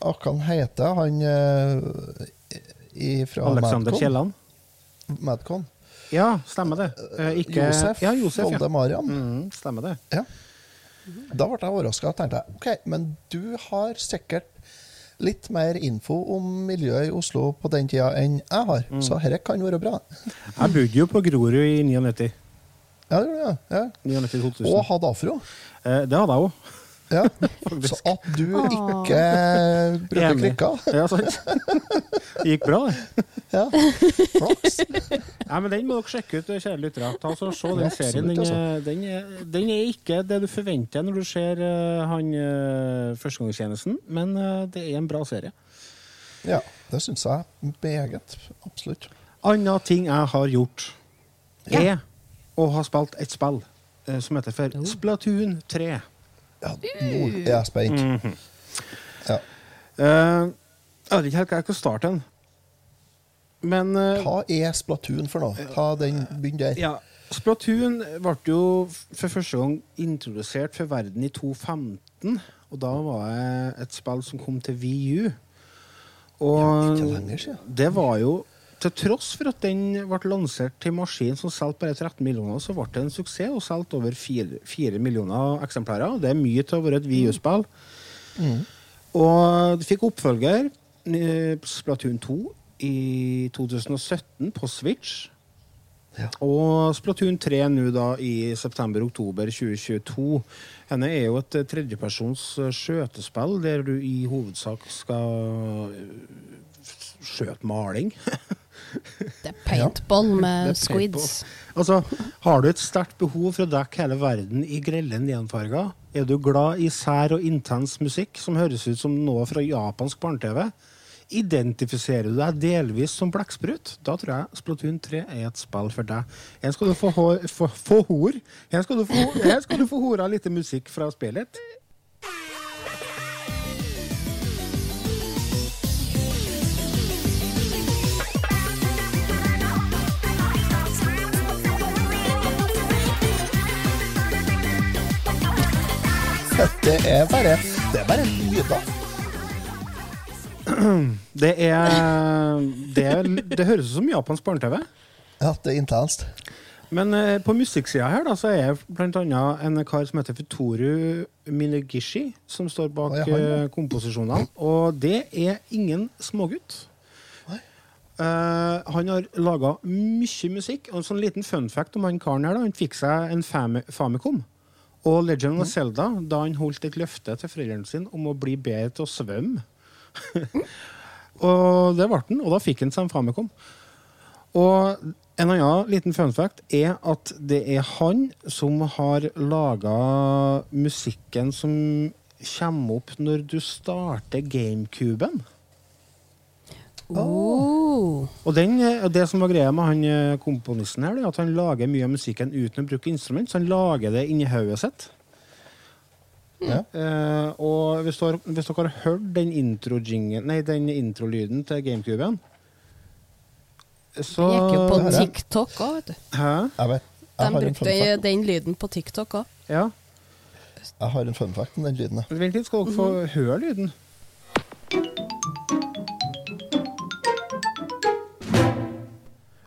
Hva han heter han øh, fra Alexander Madcon? Kielland. Madcon. Ja, stemmer det. Eh, ikke, Josef, ja, Josef ja. Voldemariam. Mhm, stemmer det. Ja. Da ble jeg overraska og tenkte jeg, OK, men du har sikkert litt mer info om miljøet i Oslo på den tida enn jeg har, Mm. så dette kan være bra. Jeg bodde jo på Grorud i 99. Ja, det gjorde jeg. Ja. 99 Og hadde afro. Eh, det hadde jeg òg. Ja. Så at du ikke brukte krykka Ja, sant. Det gikk bra, det. ja. Flaks. Nei, men Den må dere sjekke ut, kjære lyttere. Ta så Se den Ja, serien. Den, altså. den, den er ikke det du forventer når du ser eh, han uh, førstegangstjenesten, men eh, det er en bra serie. Ja, det syns jeg meget. Absolutt. Anna ting jeg har gjort, Ja. er å ha spilt et spill eh, som heter for Splatoon 3. Ja, er jeg spent. -hmm. Ja. uh, jeg vet ikke helt hva jeg skal starte den. Men uh, Hva er Splatoon for noe? Ta den, Begynn der. Ja, Splatoon ble jo for første gang introdusert for verden i 2015. Og da var det et spill som kom til VU. Og siden. det var jo til tross for at den ble lansert til maskin som solgte bare 13 millioner, så ble det en suksess og solgte over 4, 4 millioner eksemplarer. Det er mye til å være et VU-spill. Og det fikk oppfølger, eh, Splatoon 2, i 2017 på Switch. Ja. Og Splatoon 3 nå da i september-oktober 2022. Henne er jo et eh, tredjepersons eh, skjøtespill der du i hovedsak skal skjøte maling. Det er paintball med squids. Altså, Har du et sterkt behov for å dekke hele verden i grelle neonfarger? Er du glad i sær og intens musikk som høres ut som noe fra japansk barne-TV? Identifiserer du deg delvis som blekksprut? Da tror jeg Splatoon 3 er et spill for deg. Her skal du få, hår, få, få hor. Her skal du få, her skal du få hora litt musikk fra spillet. Det er bare, det er bare lyder. Det er Det, det høres ut som japansk barne-TV. Ja, det er intenst. Men eh, på musikksida her da, så er jeg blant annet en kar som heter Futoru Minegishi, som står bak han, ja. eh, komposisjonene. Og det er ingen smågutt. Eh, han har laga mye musikk. Og en sånn liten fun fact om han karen her, da. Han fikk seg en fam Famicom. Og Legend Mm. of Zelda, da han holdt et løfte til foreldrene sine om å bli bedre til å svømme. og det ble han, og da fikk han seg en Famicom. Og En annen liten fun fact er at det er han som har laga musikken som kommer opp når du starter GameCuben. Oh. Og den, eh, det som var greia med han eh, komponisten her, det er at han lager mye av musikken uten å bruke instrument, så han lager det inni hodet sitt. Ja. Uh, og hvis dere, hvis dere har hørt den intro-jingen- nei, den til GameCuben så Det gikk jo på TikTok òg, vet du. Hæ? Jeg vet. Jeg De brukte den lyden på TikTok òg. Ja. jeg har en fun fact om den lyden. Vent litt, skal dere få høre lyden.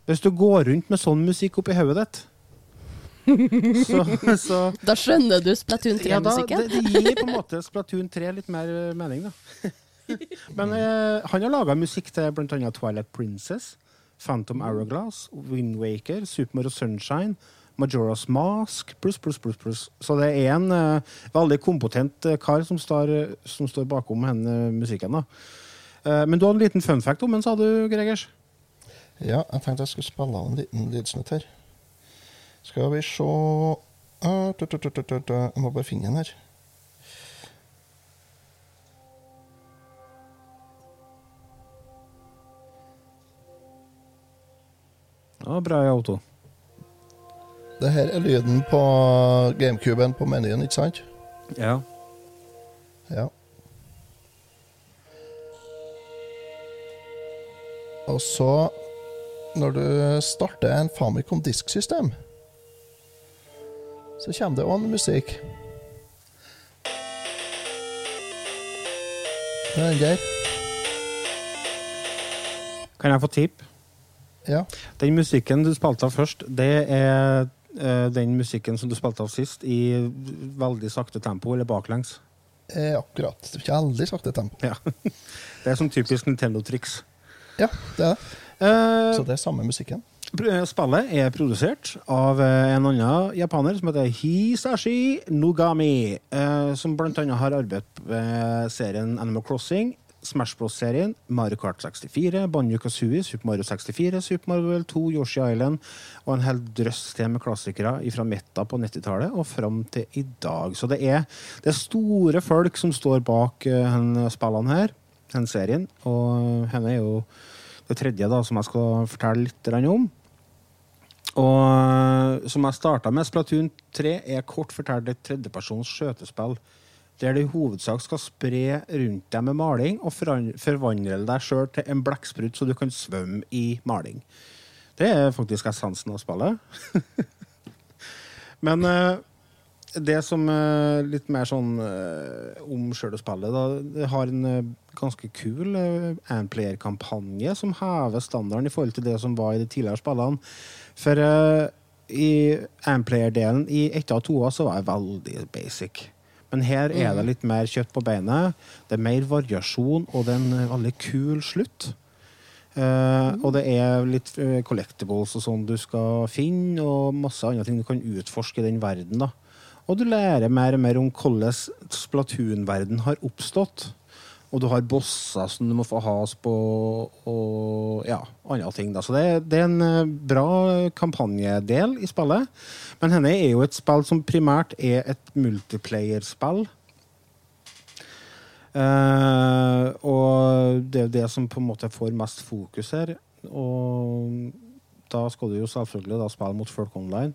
Hvis du går rundt med sånn musikk oppi hodet ditt, så, så Da skjønner du Splatoon Ja, da, det, 3-musikken. det gir på en måte Splatoon 3 litt mer eh, mening, da. Men eh, han har laga musikk til bl.a. Twilight Princess, Phantom Hourglass, Wind Waker, Super Mario Sunshine, Majora's Mask, pluss, pluss, pluss. pluss. Så det er en eh, veldig kompetent eh, kar som står, som står bakom denne musikken. da. Eh, men du hadde en liten fun fact om den, sa du, Gregers? Ja, jeg tenkte jeg skulle spille av en liten lydsnutt her. Skal vi se Ah. Jeg må bare finne den her. Ja, bra, Otto. Det her er lyden på GameCuben på menyen, ikke sant? Ja. Ja. Og så, når du starter en Famicom disksystem, så kommer det òg musikk. Det er den der. Kan jeg få tipp? Ja. Den musikken du spilte av først, det er uh, den musikken som du spilte av sist, i veldig sakte tempo, eller baklengs. Eh, akkurat. Veldig sakte tempo. Ja. Det er som typisk Nintendo-triks. Ja, det er det. Eh, Så det er samme musikken. pr- spillet er produsert av eh, en annen japaner som heter Hisashi Nogami, eh, som blant annet har arbeidet med serien Animal Crossing, Smash Bros-serien, Mario Kart 64, Banjo Kazooie, Super Mario 64, Super Mario World 2, Yoshi Island og en hel drøss til med klassikere fra Metta på 90-tallet og fram til i dag. Så det er, det er store folk som står bak uh, spillene her, den serien, og henne er jo det tredje da, som jeg skal fortelle litt om. Og eh, som jeg starta med, Splatoon 3 er kort fortalt et tredjepersons skjøtespill. Der du i hovedsak skal spre rundt deg med maling og forvandle deg sjøl til en blekksprut, så du kan svømme i maling. Det er faktisk essensen av spillet. Men eh, det som er litt mer sånn eh, om sjøle spillet, da, det har en eh, ganske kul uh, Amplayer-kampanje som hever standarden i forhold til det som var i de tidligere spillene. For uh, i Amplayer-delen i ett av toa så var jeg veldig basic. Men her er det litt mer kjøtt på beinet. Det er mer variasjon, og det er en veldig kul slutt. Eh, og det er litt eh, collectibles og sånn du skal finne, og masse andre ting du kan utforske i den verden. da. Og du lærer mer og mer om hvordan Splatoon-verden har oppstått. Og du har bosser som du må få has på, og ja, andre ting. da. Så det, det er en eh, bra kampanjedel i spillet. Men henne er jo et spill som primært er et multiplayer-spill. Eh, og det er jo det som på en måte får mest fokus her. Og da skal du jo selvfølgelig da spille mot folk online.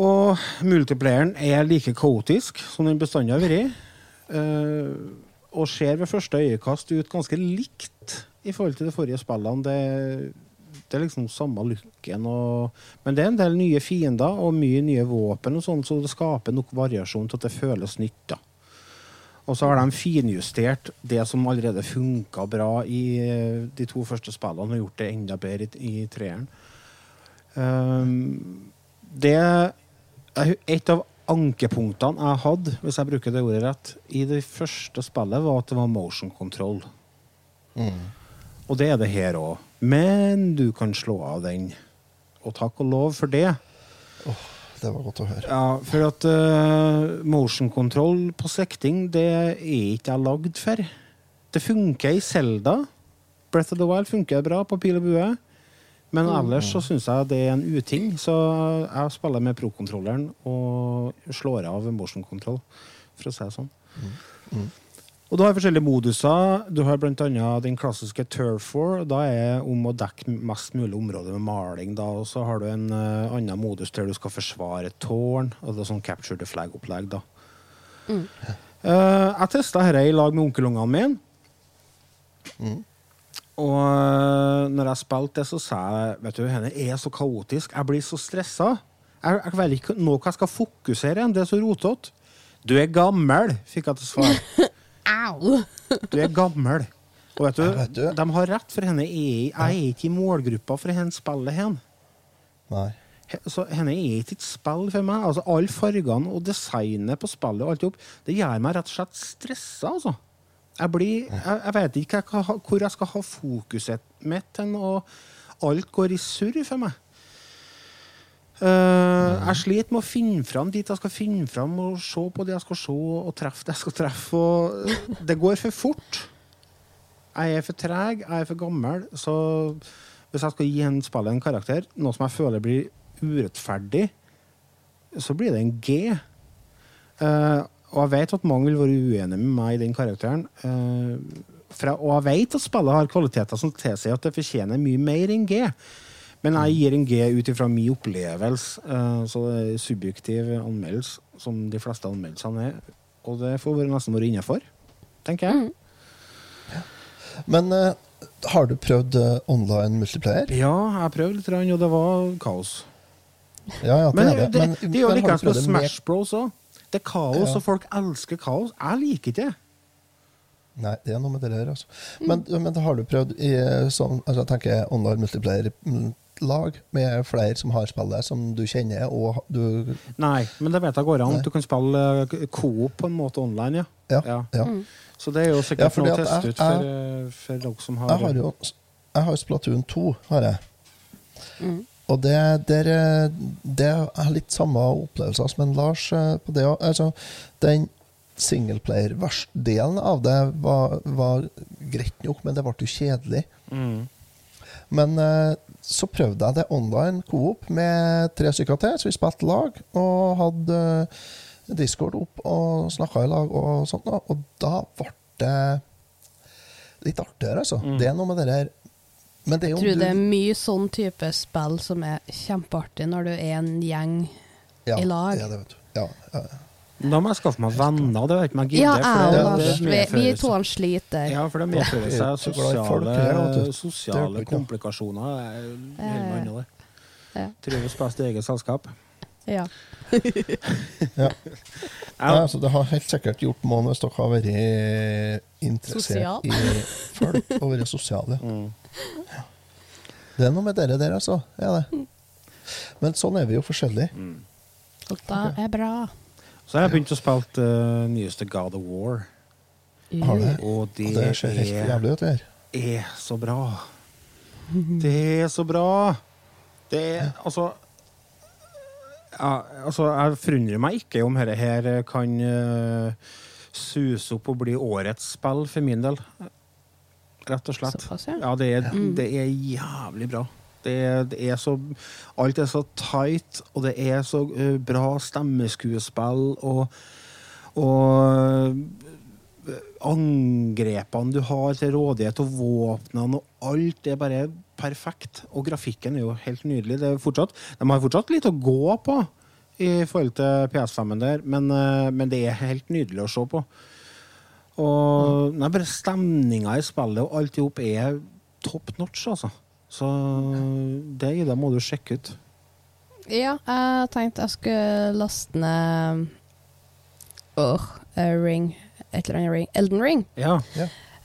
Og multiplayeren er like kaotisk som den bestandig har vært. Uh, og ser ved første øyekast ut ganske likt i forhold til de forrige spillene. Det, det er liksom samme looken. Og, men det er en del nye fiender og mye nye våpen, og sånn, så det skaper nok variasjon til at det føles nytt. da. Og så har de finjustert det som allerede funka bra i eh, de to første spillene, og gjort det enda bedre i, i treeren. Um, det Et av ankepunktene jeg hadde, hvis jeg bruker det ordet rett, i det første spillet, var at det var motion control. Mm. Og det er det her òg. Men du kan slå av den. Og takk og lov for det. Det var godt å høre. Ja, for at uh, motion control på sekting, det er ikke jeg lagd for. Det funker i Zelda. Breath of the Wild funker bra på pil og bue. Men ellers så syns jeg det er en uting, så jeg spiller med pro-kontrolleren og slår av motion-kontroll, for å si det sånn. Og du har forskjellige moduser. Du har bl.a. den klassiske Turf War. Da er om å dekke mest mulig område med maling. da, Og så har du en uh, annen modus der du skal forsvare et tårn. og det er sånn Capture the Flag-opplegg. da. Mm. Uh, jeg testa dette i lag med onkelungene mine. Og øh, når jeg spilte det, så sa jeg vet du, henne er så kaotisk. Jeg blir så stressa. Jeg, jeg vet ikke nå hva jeg skal fokusere igjen. Det er så rotete. Du er gammel, fikk jeg til svar. Au! Du er gammel. Og vet du, vet du. de har rett, for henne er, jeg er ikke i målgruppa for henne spillet hen. Nei. Så henne er ikke et spill for meg. Altså, Alle fargene og designet på spillet og alt opp, det gjør meg rett og slett stressa, altså. Jeg blir Jeg, jeg vet ikke jeg, hvor jeg skal ha fokuset mitt hen, og alt går i surr for meg. Uh, jeg sliter med å finne fram dit jeg skal finne fram, og se på det jeg skal se, og treffe det jeg skal treffe. Og det går for fort. Jeg er for treg, jeg er for gammel, så hvis jeg skal gi en spillet en karakter, noe som jeg føler blir urettferdig, så blir det en G. Eh, og jeg vet at mange vil være uenige med meg i den karakteren. eh, for og jeg vet at spillet har kvaliteter som tilsier at det fortjener mye mer enn G. Men jeg gir en G ut ifra min opplevelse, eh, så det er subjektiv anmeldelse, som de fleste anmeldelsene er. Og det får nesten være innafor, tenker jeg. Men uh, har du prøvd online multiplayer? Ja, jeg prøvde litt, og det var kaos. Ja, ja, det Men er det, det. det, Men, det er jo men har med Smash Bros òg. Det er kaos, Ja. og folk elsker kaos. Jeg liker ikke det. Nei, det er noe med det der, altså. Men, men har du prøvd i eh, sånn altså, jeg tenker online multiplayer-lag med flere som har spillet, som du kjenner, og du Nei, men det vet jeg går an. Nei. Du kan spille eh, coop på en måte online, ja. Ja. Ja. ja. Så det er jo sikkert noe å teste ut for, eh, for dere som har Jeg har jo Jeg har Splatoon 2, har jeg. Og det, der, det er litt samme opplevelse som en Lars eh, på det òg. Altså, den singleplayer-delen av det var, var greit nok, men det ble jo kjedelig. Mm. Men eh, så prøvde jeg det online coop med tre stykker til, så vi spilte lag og hadde eh, Discord opp og snakka i lag og sånt. Og da ble det litt artigere, altså. Det er noe med det der Men det er Jeg tror du- det er mye sånn type spill som er kjempeartig når du er en gjeng ja, i lag. Det er det, vet du. Ja, ja, ja. Da må jeg skaffe meg venner. Det vet ikke om jeg Ja, jeg og Lars. Vi, to han sliter. Ja, for det medfører er seg sosiale, sosiale komplikasjoner. Jeg holder meg unna det. Ja. Trives best i eget selskap. Ja. Ja. Ja. Ja, det har helt sikkert gjort noe hvis dere har vært interessert Sosial. i folk og vært sosiale. Mm. Det er noe med dere der, altså. Ja, det. Men sånn er vi jo forskjellige. Og det er bra. Så har jeg begynt å spille uh, nyeste God of War. Har det? Og det, Og det ser helt er, jævlig ut, det her. er så bra. Det er så bra. Det er altså ja, altså, Jeg forundrer meg ikke om dette her kan uh, suse opp og bli årets spill for min del. Rett og slett. Såpass, ja. Ja, det er, det er jævlig bra. Det er, det er så Alt er så tight, og det er så uh, bra stemmeskuespill, og, og uh, angrepene du har til rådighet, og våpnene og alt er bare perfekt. Og grafikken er jo helt nydelig. Det fortsatt, de har fortsatt litt å gå på i forhold til PS5-en der, men, uh, men det er helt nydelig å se på. Og nei, bare stemninga i spillet og alt i hop er top notch, altså. Så det Ida, må du sjekke ut. Ja, jeg tenkte jeg skulle laste ned Åh, eh, Ring Et eller annet Ring. Elden Ring. Ja.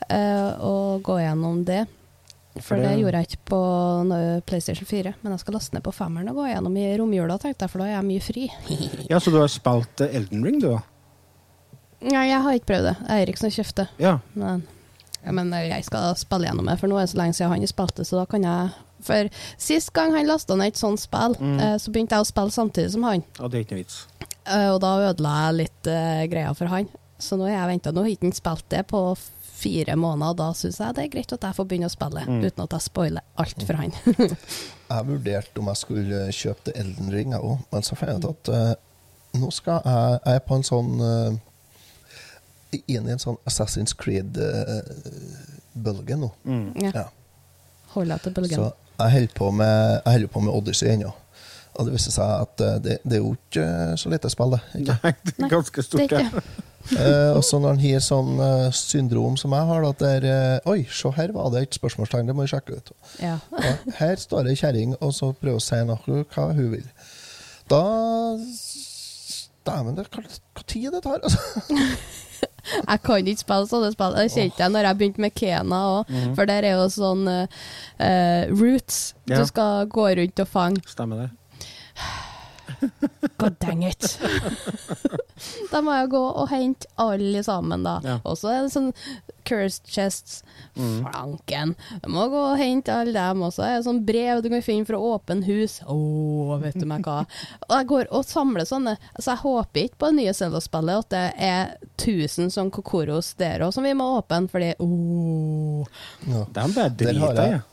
eh, og gå gjennom det. For, For det, det- gjorde jeg ikke på PlayStation 4. Men jeg skal laste ned på femmeren og gå gjennom i romjula, tenkte jeg, for da er jeg mye fri. ja, så du har spilt eh, Elden Ring, du? da? Nei, jeg har ikke prøvd det. Eirik som kjøpte. Ja. Men, ja, men jeg skal spille gjennom det, for nå er det så lenge siden han har spilt det, så da kan jeg For sist gang han lasta ned et sånt spill, Mm. eh, så begynte jeg å spille samtidig som han. ja, det er ikke noe vits. Eh, og da ødela jeg litt eh, greia for han. Så nå har jeg venta. Nå har ikke han spilt det på fire måneder, og da syns jeg det er greit at jeg får begynne å spille, Mm. uten at jeg spoiler alt for han. Jeg vurderte om jeg skulle kjøpe til Elden Ring, jeg òg, men så fant jeg ut at eh, nå skal jeg Jeg er på en sånn uh, Inn i en sånn Assassin's Creed-bølge nå. ja. Ja. Hold deg til bølgen. Så jeg holder på med, jeg holder på med Odyssey ennå. Og det viste seg at eh, det, det er jo ikke eh, så lite spill, det. Ikke? Nei, det er ganske stort, det. Eh, og så når han har sånn eh, syndrom som jeg har, at der eh, Oi, se her var det et spørsmålstegn, det må vi sjekke ut. ja. Og her står det ei kjerring og så prøver å si noe hva hun vil. Da Dæven, tid det tar, altså. Jeg kan ikke spille sånne spill. Det kjente jeg når jeg begynte med Kena òg, for der er jo sånn uh, roots Ja. du skal gå rundt og fange. Stemmer det. God dang it! da må jeg gå og hente alle sammen, da. Ja. Og så er det sånn cursed chests. Flanken. Jeg må gå og hente alle dem. Og så er det sånn brev du kan finne fra åpen hus. Å, vet du meg hva. Og jeg går og samler sånne. Så jeg håper ikke på det nye Zelda-spillet at det er 1000 sånn Kokoros der òg som vi må åpne, fordi åh. Ja. De bare driter i. jeg-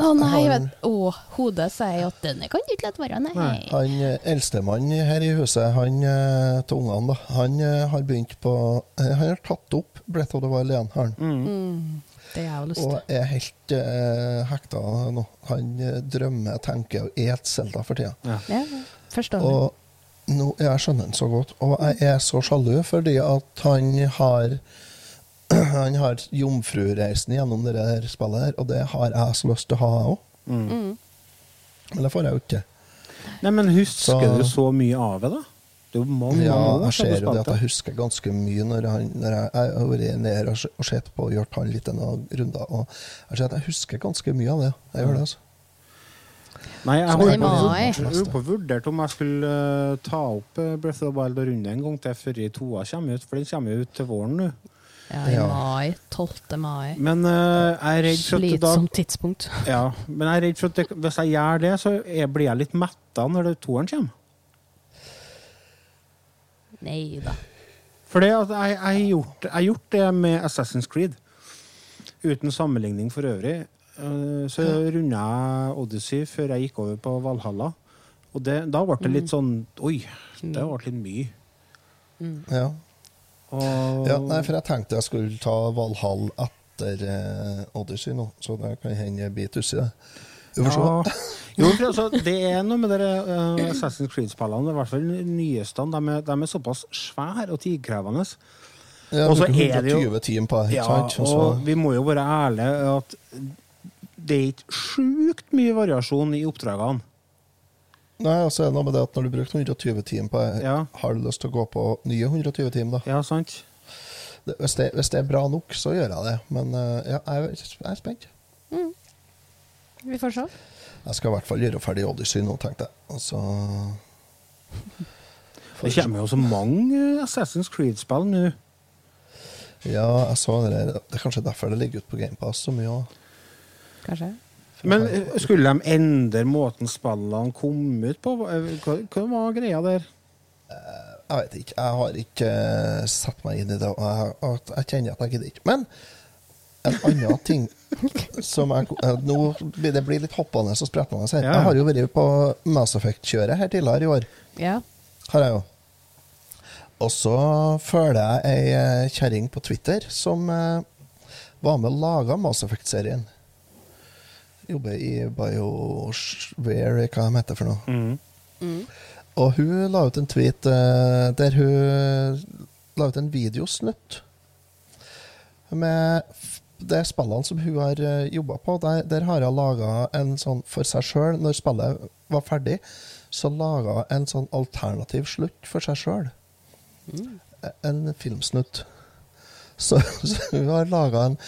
Å nei, han, vet Å, hodet sier at denne kan du ikke la være, nei. Nei. Han eh, eldstemann her i huset, han eh, til ungene, da, han eh, har begynt på Han har tatt opp Breath of the Wild igjen, har han. Mm, det har jeg har lyst til. Og er helt uh, hekta nå. Han drømmer, tenker og et Selda for tida. Ja, ja. Og nå, jeg skjønner han så godt. Og jeg er så sjalu fordi at han har Han har jomfrureisen gjennom det der spillet her, og det har jeg så lyst til å ha, jeg òg. Mm. Men det får jeg jo ikke. Nei, men husker Så- du så mye av det, da? Det er jo mange, Ja, mange jeg ser jo det at jeg husker ganske mye når, han, når jeg, jeg har vært nede og sett på og gjort han litt noen runder. Og jeg ser at jeg husker ganske mye av det. Jeg gjør det, altså. Nei, jeg holdt på, på å vurdere om jeg skulle eh, ta opp eh, Breath of the Wild og runde en gang til før toa kommer ut, for den kommer jo ut til våren nå. Ja, i mai. 12. mai. Men uh, jeg er redd for at da Slitsomt tidspunkt. Ja, men jeg er redd for at det, hvis jeg gjør det, så jeg, blir jeg litt metta når det toeren kommer. Nei da. For det at jeg, har gjort, gjort det med Assassin's Creed. Uten sammenligning for øvrig. Eh, Så runda jeg Odyssey før jeg gikk over på Valhalla. Og det, da ble det litt sånn Oi, det ble litt mye. Ja. Og, ja, nei, for jeg tenkte jeg skulle ta Valhall etter eh, Odyssey nå, så det kan hende jeg biter uti det. Vi får. Ja. Jo, for altså, det er noe med dere uh, Assassin's Creed-spillene, i hvert fall nyeste. De er, de er såpass svære og tidkrevende. Ja, Og så er det jo- på Ja, og vi må jo være ærlige at det er ikke sjukt mye variasjon i oppdragene. Nei, altså så noe med det at når du bruker 120 timer på det, Ja. har du lyst til å gå på nye 120 timer, da? Ja, sant? Det, hvis, det, hvis det er bra nok, så gjør jeg det. Men eh, ja, jeg, er- jeg er spent. Vi får se. Jeg skal i hvert fall gjøre ferdig Odyssey nå, tenkte jeg. Altså så Det kommer jo så mange eh, Assassin's Creed-spill nå. Ja, jeg så det. Det er kanskje derfor det ligger ute på GamePass så mye òg. Kanskje. Men eh, skulle de endre måten spillene kom ut på? Hva, hva var greia der? Jeg vet ikke. Jeg har ikke eh, satt meg inn i det. Jeg, jeg kjenner at jeg gidder ikke. Men en annen ting som jeg eh, Nå blir det litt hoppende og sprettende her. Ja. Jeg har jo vært på Mass Effect-kjøret her tidligere i år. Ja. Har jeg jo. Og så følger jeg ei eh, kjerring på Twitter som eh, var med og laga Mass Effect-serien. Jobber i BioWare, hva de heter for noe. Og hun la ut en tweet eh, der hun la ut en videosnutt med de spillene som hun har uh, jobba på. Der, der har hun laga en sånn for seg sjøl. Når spillet var ferdig, så laga hun en sånn alternativ slutt for seg sjøl. En filmsnutt. Så, så hun har laga en,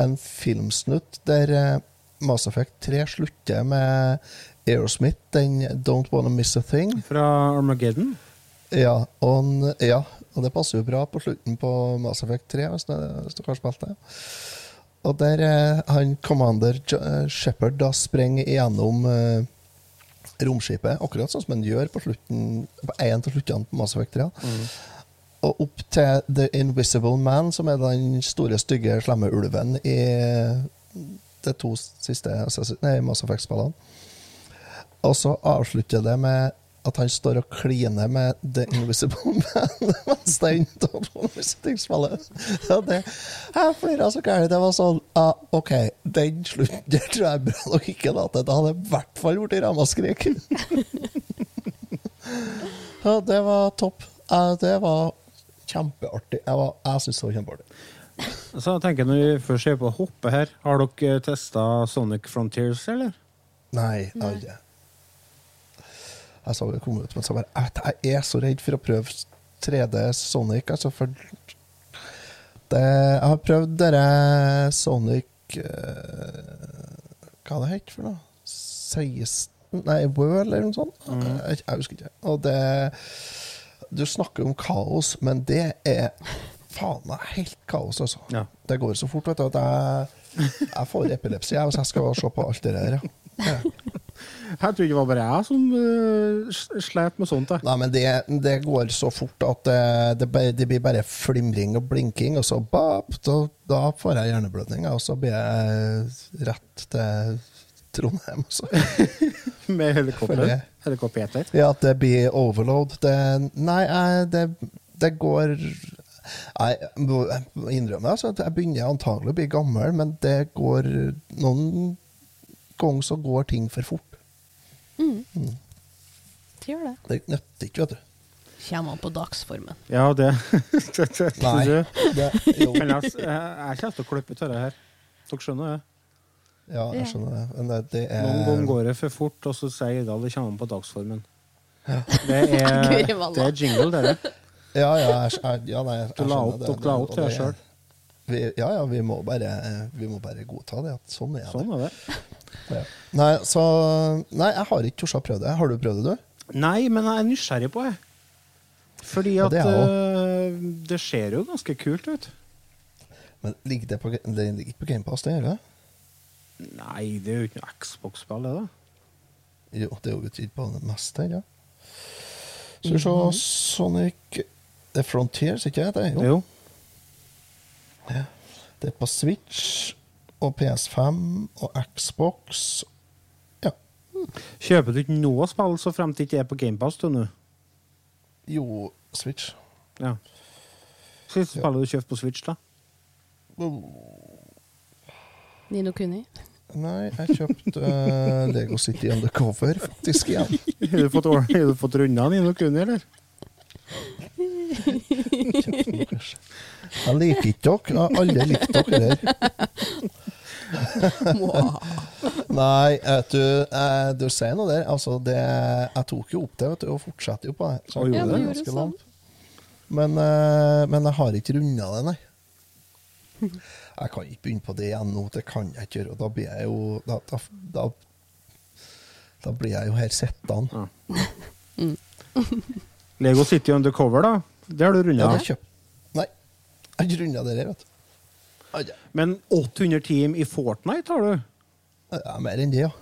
en filmsnutt der eh, Mass Effect 3 slutter med Aerosmith, den Don't Wanna Miss a Thing. Fra Armageddon? Ja, og, ja, og det passer jo bra på slutten på Mass Effect 3, hvis, du- hvis du har spilt det. Og der eh, han commander eh, Shepard da sprenger igjennom eh, romskipet, akkurat sånn som han gjør på slutten på en av sluttene på Mass Effect 3. og opp til The Invisible Man, som er den store, stygge, slemme ulven i de to siste nei, Mass Effect-spillene. Og så avslutter det med at han står og kliner med The Invisible Man mens det er inne på musikkspillet. Det, jeg flira så gærent. Det var sånn ah, OK, den slutten der tror jeg bra nok ikke da. Det hadde i hvert fall blitt ramaskrik. Ja, det var topp. Det var kjempeartig. Jeg, var- jeg syns det var kjempeartig. Så jeg tenker Når vi først er på å hoppe her, har dere testa Sonic Frontiers, eller? Nei, det har ikke. Jeg så det kom ut, men så bare Jeg, jeg er så redd for å prøve 3D Sonic, altså, for det, Jeg har prøvd dere Sonic eh, Hva det het for noe? 16 Nei, World, eller noe sånt? Jeg, jeg husker ikke. Og det Du snakker om kaos, men det er faen det er helt kaos, altså. Ja. Det går så fort, vet du, at jeg, jeg får epilepsi jeg, hvis jeg skal se på alt det der. Ja. Ja. Jeg trodde det var bare jeg som uh, slet med sånt. Jeg. Nei, men det, det går så fort at det, det, det blir bare flimring og blinking, og så bap, da, da får jeg hjerneblødning, og så blir jeg rett til Trondheim. Så. Med For helikopter. Helikopter. Ja, at det blir overload. Det, nei, det, det går jeg må altså, at jeg begynner antagelig å bli gammel, men det går Noen ganger så går ting for fort. Det gjør det. Det nytter ikke, vet du. Kommer an på dagsformen. Ja, det, det, det, Nei. det. Det, jo. Men jeg, jeg, kommer til å klippe ut dette her. Dere skjønner det? Ja, jeg skjønner det. Men det, det er Noen ganger går det for fort, og så sier Idal det kommer an på dagsformen. Det er, det er jingle, det er dere. Ja, ja, jeg, jeg, ja nei, jeg Du la opp, det. dere la opp til deg det- sjøl. Ja, ja, vi må bare, vi må bare godta det. At sånn er Sånn er det. det. Ja. Nei, så Nei, jeg har ikke tort å prøve det. Har du prøvd det, du? Nei, men jeg er nysgjerrig på det. Fordi Ja, at det er øh, det ser jo ganske kult ut. Men ligger det på, det ligger ikke på GamePass, det gjør det? Nei, det er jo ikke noe Xbox-spill, det, da. Jo, det er jo utgitt på det meste her, ja. Skal vi se Sonic The Frontiers, ikke det? Jo. Jo. Det er på Switch og PS5 og Xbox. Ja. Kjøper du ikke noe spill så fremt det ikke er på GamePass du nå? Jo, Switch. Ja. Siste spillet du kjøpte på Switch, da? Nino Kuni. Nei, jeg kjøpte uh, Lego City Undercover faktisk igjen. Har du fått, har du fått runda Nino Kuni, eller? Jeg liker ikke dere. Alle liker dere der. Nei, vet du, eh, du sier noe der. Altså, det, jeg tok jo opp det vet du, og fortsetter jo på det. Så Å, gjorde det det? ganske Men, eh, men jeg har ikke runda det, nei. Jeg kan ikke begynne på det igjen nå. Det kan jeg ikke gjøre. og Da blir jeg jo Da, da, da, da blir jeg jo her sittende. Lego City Undercover, da? Det har du runda. Ja. Nei, jeg har ikke runda det her, vet du. Ai. Men 800 team i Fortnite har du? Ja, mer enn det, ja.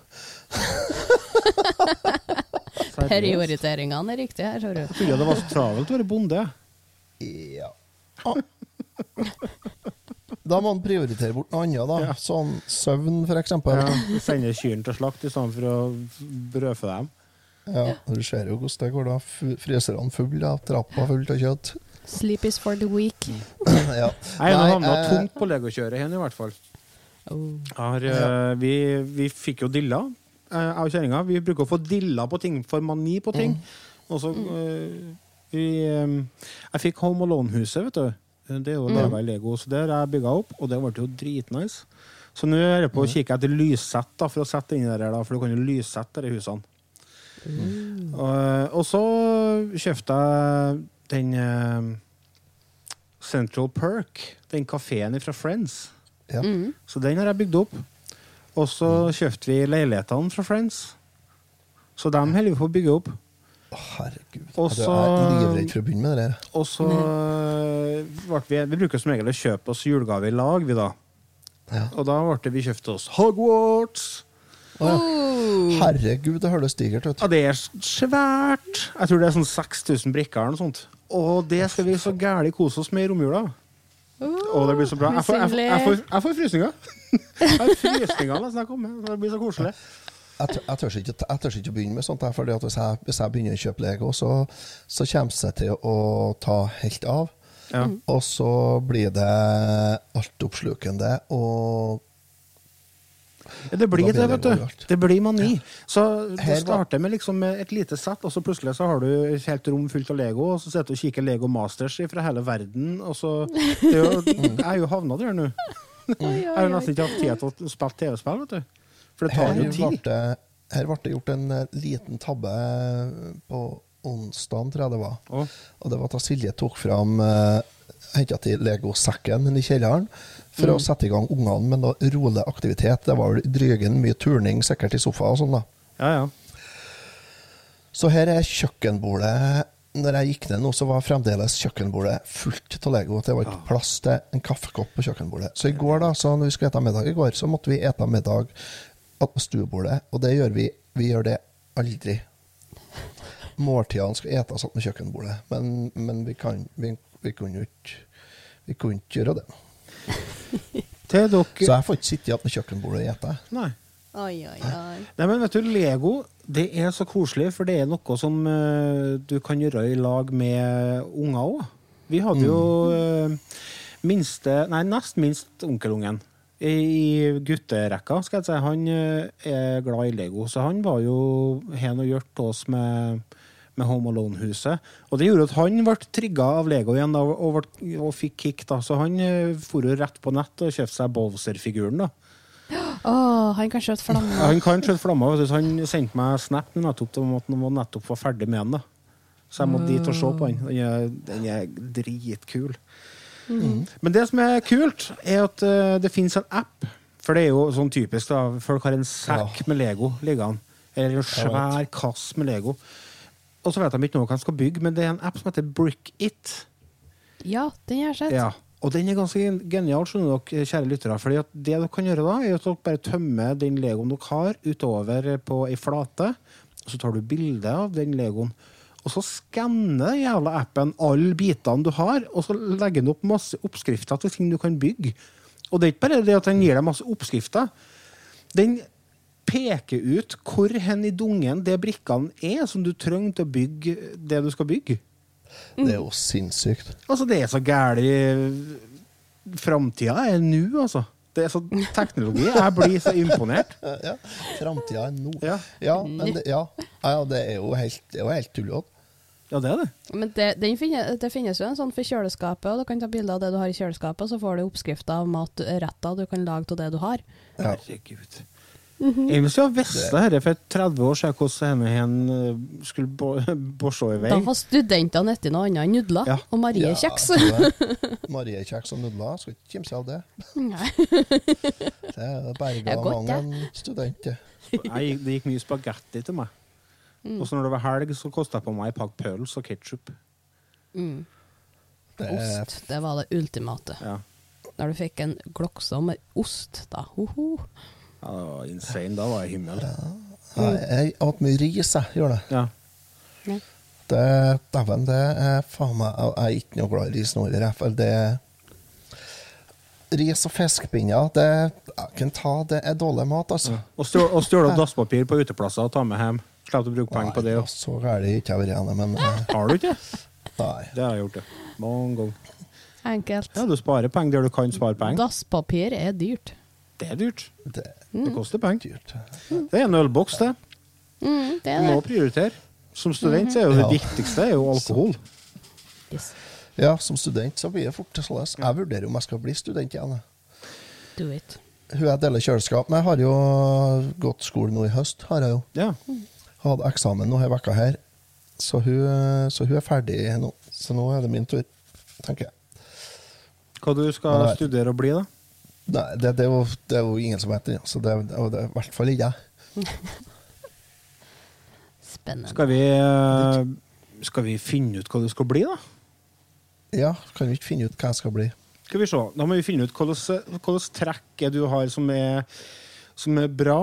Prioriteringene er riktige her, ser du. Jeg trodde det var så travelt å være bonde. Ja. Ah. Da må man prioritere bort noe annet, da. Ja. Sånn søvn. Ja, Ja. Sende kyrne til slakt i stedet for å brødfø dem. Du ser jo hvordan det går, da. Fryserne fulle, da. trappa fullt av kjøtt. Sleep is for the weak. ja. Nei, nå havna eh, tungt på legokjøret hen, i hvert fall. Oh. Jeg Har, eh, vi, vi fikk jo dilla, eh, jeg og kjerringa. Vi bruker å få dilla på ting, for mani på ting. Og så uh, vi, um, Jeg fikk Home Alone-huset, vet du. Det er jo laga i Lego, så det har jeg bygga opp, og det ble jo dritnice. Så nå er jeg på å kikke etter lyssett da, for å sette inn det der, da, for du kan jo lyssette de husene. Og, og så kjøpte jeg den uh, Central Perk, den kafeen fra Friends. Ja. Så den har jeg bygd opp. Og så kjøpte vi leilighetene fra Friends. Så dem holder vi på å bygge opp. Oh, herregud. Og Jeg så- er livredd for å begynne med det der. Og så øh, ble vi Vi bruker som regel å kjøpe oss julegave i lag, vi da. Ja. Og da ble vi kjøpt oss Hogwarts. Å. Herregud, det høres digert ut. Ja, det er svært. Jeg tror det er sånn 6000 brikker eller noe sånt. Og det skal vi så gæli kose oss med i romjula. Og det blir så bra. Jeg får, jeg får, jeg får, jeg får frysninger. Jeg frysninger jeg kommer. Det blir så koselig. Jeg, tør- jeg, tør ikke, jeg tør ikke å begynne med sånt. fordi at hvis, jeg, hvis jeg begynner å kjøpe Lego, så, så kommer det til å ta helt av. Ja. Og så blir det altoppslukende og Det blir det, vet du. Det blir mani. Så det starter med liksom et lite sett, og så plutselig så har du et helt rom fullt av Lego, og så sitter du og kikker Lego Masters fra hele verden, og så det er jo, Jeg er jo havna der nå. Jeg har nesten ikke hatt tid til å spille TV-spill, vet du. For det tar jo tid. her ble det gjort en eh, liten tabbe på onsdag, tror jeg det var. Oh. Og det var at Silje tok fram uh, Henta til Lego-sekken i kjelleren for Mm. å sette i gang ungene med noe rolig aktivitet. Det var vel drygen mye turning, sikkert i sofa og sånn, da. Ja, ja. Så her er kjøkkenbordet. Når jeg gikk ned nå, så var fremdeles kjøkkenbordet fullt av Lego. Det var ikke plass til en kaffekopp på kjøkkenbordet. Så i går, da, så når vi skulle ete middag i går, så måtte vi ete middag på stuebordet. Og det gjør vi. Vi gjør det aldri. Måltidene skal etes med kjøkkenbordet, men, men vi, kan, vi, vi kunne ikke vi kunne ikke gjøre det. Til dere Så jeg får ikke sitte igjen med kjøkkenbordet og ete. Nei. Oi, oi, oi. Nei, men vet du, Lego det er så koselig, for det er noe som eh, du kan gjøre i lag med unger òg. Vi hadde jo eh, minste, nei, nest minst onkelungen i, i gutterekka. skal jeg si. Han eh, er glad i Lego, så han var jo hen og hjalp oss med, med Home Alone-huset. Og det gjorde at han ble trigga av Lego igjen da, og, ble, og fikk kick. da, Så han uh, for rett på nett og kjøpte seg Bowser-figuren. da. Oh, han kan skjøte flammer. han kan skjøte flammer. Han sendte meg snap nettopp om at han nettopp var ferdig med den. da. Så jeg måtte dit og se på den. Den er, den er dritkul. Men det som er kult, er at eh, det finnes en app. For det er jo sånn typisk. da, Folk har en sekk med Lego liggende. Eller en svær kasse med Lego. Og så vet de ikke noe hva de skal bygge, men det er en app som heter Brick It. Ja, den har jeg sett. Ja, og den er ganske genial, skjønner dere, kjære lyttere. fordi at det dere kan gjøre da, er at dere bare tømmer den legoen dere har, utover på ei flate. Og så tar du bilde av den legoen. Og så skanner jævla appen alle bitene du har, og så legger den opp masse oppskrifter til ting du kan bygge. Og det er ikke bare det at den gir deg masse oppskrifter. Den peker ut hvor hen i dungen det brikkene er som du trenger til å bygge det du skal bygge. Det er jo sinnssykt. Altså, det er så gæli Framtida er nå, altså. Det er så teknologi. Jeg blir så imponert. Ja, Framtida er nå. Ja. Ja, men det, ja. Ja, ja, det er jo helt, det er helt tullete. Ja, det er det. Men det, det, finnes, det finnes jo en sånn for kjøleskapet, og du kan ta bilde av det du har i kjøleskapet, og så får du oppskrifter av matretter du kan lage av det du har. Ja. Herregud. Jeg hvis jeg visste dette for 30 år siden, hvordan denne hen eh, skulle bo- borse i vei. Da var studentene etter noe annet enn nudler Ja. og mariekjeks. Ja, Mariekjeks og nudler. Skal ikke kimse av det. Nei. Det er berga mang en student, det. Nei, det gikk mye spagetti til meg. Og så når det var helg, så kosta det på meg en pakke pøls og ketsjup. Mm. Det Ost, det var det ultimate. Ja. Når du fikk en glokse med ost, da. Hoho. Ja, det var insane. Da var jeg himmel. ja, Jeg åt mye ris, jeg. Gjør det. Ja. det Dæven, det er faen meg Jeg er ikke noe glad i ris nå heller, det Ris og fiskepinner, det jeg kan ta, det er dårlig mat, altså. Og stjåle og opp dasspapir på uteplasser og ta med hjem. Slipp å bruke penger på det. Så gæren har ikke jeg vært igjen, men eh, Har du ikke? nei. Det har jeg gjort, det. Mange ganger. Enkelt. Ja, du sparer penger der du kan spare penger. Dasspapir er dyrt. Det er dyrt. Det Det koster penger. er dyrt. Det er en ølboks, det. Mm, det Du må det. prioritere. Som student er jo det Ja. viktigste er jo alkohol. Yes. Ja, som student så blir det fort sånn. Jeg vurderer om jeg skal bli student igjen. Do it. Hun jeg deler kjøleskap med, har jo gått skole nå i høst. har jeg jo. Ja. Hadde eksamen nå denne uka her. Så hun, så hun er ferdig nå. Så nå er det min tur, tenker jeg. Hva du skal studere og bli, da? Nei, det, det, er, jo, det er jo ingen som vet det, så det, er- og det er i hvert fall ikke jeg. Spennende. Skal vi, eh, skal vi finne ut hva du skal bli, da? Ja, kan vi ikke finne ut hva jeg skal bli. Skal vi se. Da må vi finne ut hvilke trekk du har som er, som er bra.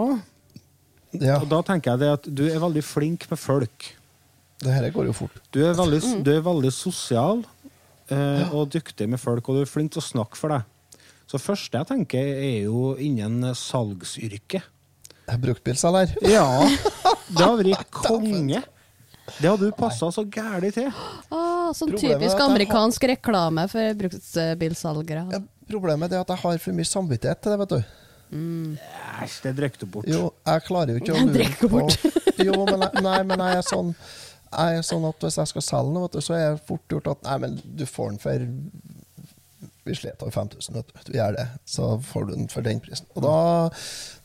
Ja, Og da tenker jeg det at du er veldig flink med folk. det her går jo fort. Du er veldig, du er veldig sosial eh, og dyktig med folk, og du er flink til å snakke for deg. Så første jeg tenker, er jo innen salgsyrket. Bruktbilselger. Ja, det hadde vært konge. Det hadde du passa så gæli til. Ah, sånn Problemet typisk amerikansk har- reklame for bruktbilsalgere. Ja, Problemet er at jeg har for mye samvittighet til det, vet du. Æsj, det drikker du bort. Jo, jeg klarer jo ikke å lure på bort. Jo, men jeg, nei, men jeg er sånn jeg er sånn at hvis jeg skal selge noe, så er det fort gjort at Nei, men du får den for Vi slet over 5000, vet du. Vi gjør det. Så får du den for den prisen. Og da,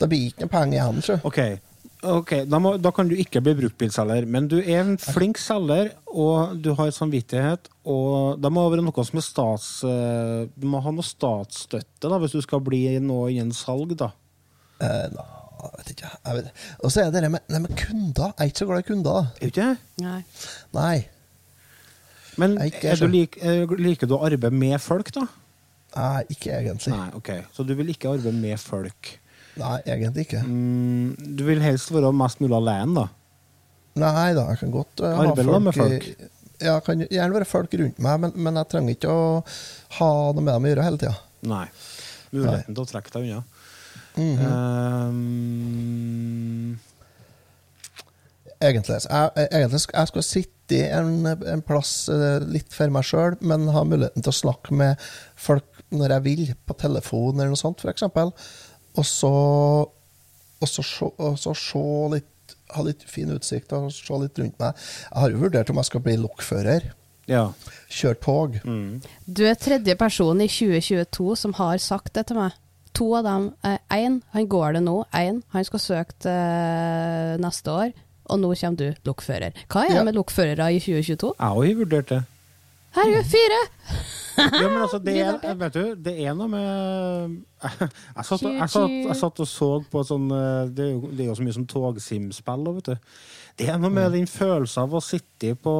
da blir det ikke noe penger igjen, sjø. Ok, ok, da, må, da kan du ikke bli bruktbilselger, men du er en flink selger, og du har samvittighet, og det må være noe som er stats... eh, Du må ha noe statsstøtte da, hvis du skal bli noe innen salg, da. Eh, nei, jeg vet ikke. Jeg vet. Og så er det det med, det med kunder. Jeg er ikke så glad i kunder. Er du ikke? Nei. Nei. Men er er du lik, er, liker du å arbeide med folk, da? Nei, ikke egentlig. Nei, ok. Så du vil ikke arbeide med folk. Nei, egentlig ikke. Mm, du vil helst være mest mulig alene, da? Nei da, jeg kan godt uh, ha folk med folk i- Ja, kan gjerne være folk rundt meg, men, men jeg trenger ikke å ha noe med dem å gjøre hele tida. Nei. Muligheten til å trekke deg unna. um, Egentlig. Jeg, jeg- egentlig jeg skal sitte en, en plass eh, litt for meg sjøl, men ha muligheten til å snakke med folk når jeg vil, på telefon eller noe sånt, f.eks. Og så og så se, og så se litt ha litt fin utsikt og se litt rundt meg. Jeg har jo vurdert om jeg skal bli lokfører. ja. Kjøre tog. Mm. Du er tredje person i 2022 som har sagt det til meg. To av dem. Én, han går det nå. Én, han skal søke til neste år. Og nå kommer du lokfører. Hva er det Ja. med lokførere i 2022? Jeg har jo vurdert det. Herregud, fire! Ja, men altså, det er, vet du, det er noe med Jeg satt, jeg satt, jeg satt og så på sånn eh, Det er jo, det er jo så mye som togsimspill. og Vet du. Det er noe med den følelsen av å sitte på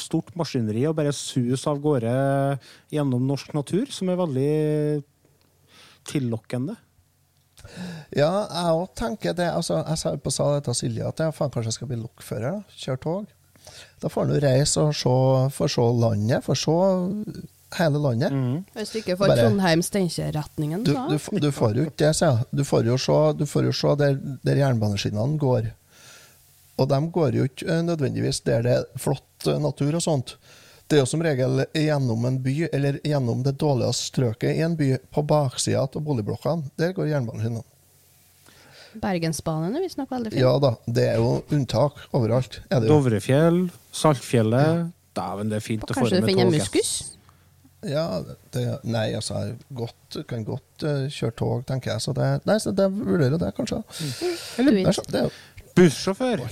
stort maskineri og bare suse av gårde gjennom norsk natur, som er veldig tillokkende. Ja, jeg òg tenker det. Altså, jeg sa på sa det til Silje at jeg faen, kanskje jeg skal bli lokfører. da, Kjøre tog. Da får han reise og se, får se landet, får se hele landet. Hvis du ikke får Bare- Trondheim-Steinkjer-retningen, Du, du, du får jo ikke det, sier jeg. Du får jo se, du får jo se der, der jernbaneskinnene går. Og de går jo ikke eh, nødvendigvis der det er flott eh, natur og sånt. Det er jo som regel gjennom en by, eller gjennom det dårligste strøket i en by, på baksida av boligblokkene. Der går jernbaneskinnene. Bergensbanen er visstnok veldig fin. Ja da, det er jo unntak overalt. Er det jo. Dovrefjell, Saltfjellet Dæven, det er fint Og å få kanskje det med finner du finner muskus? Ja, det, nei, altså, jeg godt, kan godt uh, kjøre tog, tenker jeg. Så det, nei, så det vurderer jeg det, kanskje. Eller der, er, så- det er jo Bussjåfør.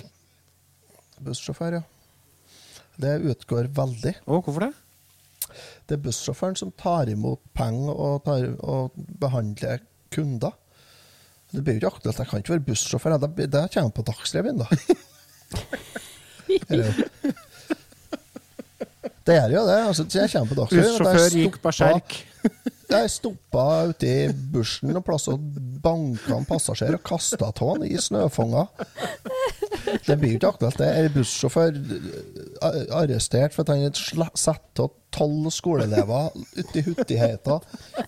bussjåfør, ja. Det utgår veldig. Å, hvorfor det? Det er bussjåføren som tar imot penger og, og behandler kunder. Det blir jo ikke aktuelt. Jeg kan ikke være bussjåfør. Det, det kommer på Dagsrevyen, da. Det er jo- Det. Altså, jeg kommer på Dagsrevyen. Bussjåfør gikk berserk. Jeg stoppa ute i bushen og plass og banka en passasjer og kasta av han i snøfonga. Det blir jo ikke aktuelt. Det er bussjåfør eh, arrestert for at han satt av tolv skoleelever ute i Hutiheita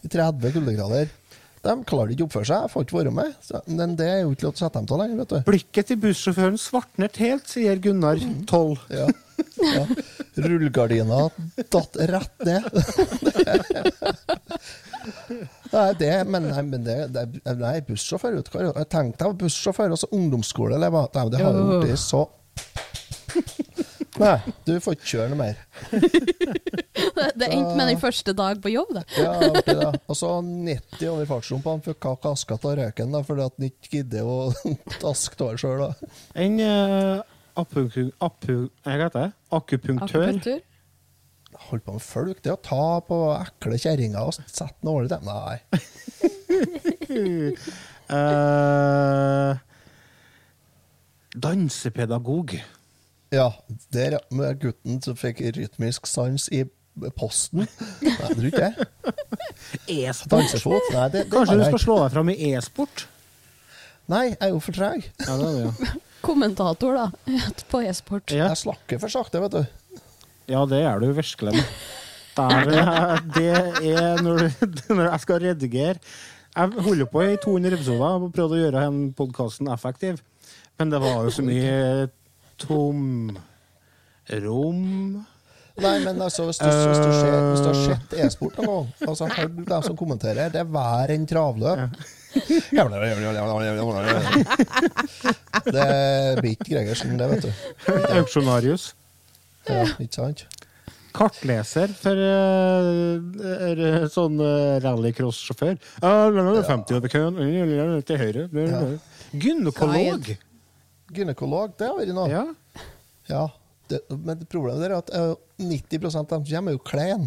i 30 kuldegrader. De klarer ikke å oppføre seg. Jeg får ikke være med. Så- Men det er jo ikke lov til å sette dem til lenger, vet du. Blikket til bussjåføren svartnet helt, sier Gunnar 12. Ja. ja. Rullegardina datt rett ned. Nei, det, men, nei, men det, det, nei, bussjåfør vet du hva, var bussjåfør, og så ungdomsskoleelever. Det har jo blitt så Nei, du får ikke kjøre noe mer. Det endte med den første dag på jobb, da. Ja, artig det. Og så 90 over fartsrumpene fikk kaska av røyken da, fordi at han ikke gidder å daske tåa sjøl. En uh, apu, apu, hva heter akupunktør. akupunktør. Akupunktur. Holdt på med folk. Det å ta på ekle kjerringer og sette den over dem. Nei. uh, dansepedagog. Ja, der ja, med gutten som fikk rytmisk sans i posten. Nei, tror ikke det. E-sport. Nei, det, det Kanskje du skal slå deg fram i e-sport? Nei, jeg er jo for treg. Ja, det er det, ja. Kommentator, da. På e-sport. Ja. Jeg slakker for sakte, vet du. Ja, det er du virkelig. Der, er- det er når, du, når jeg skal redigere Jeg holder på i 200 episoder og prøvde å gjøre den podkasten effektiv, men det var jo så mye tom rom Nei, men altså, hvis du, hvis du, ser, hvis du har sett e-sport nå, altså, hørt dem som kommenterer, det er hver en travløp. Det blir ikke Gregersen, det, vet du. Auksjonarius. Ja, ikke sant? Kartleser for uh, er sånn rallycross-sjåfør. Uh, 50 over køen, til høyre. Gynekolog. Gynekolog, det har vært noe. Ja. Ja. Det, men problemet er at eh, 90% av dem som kommer, er jo klein.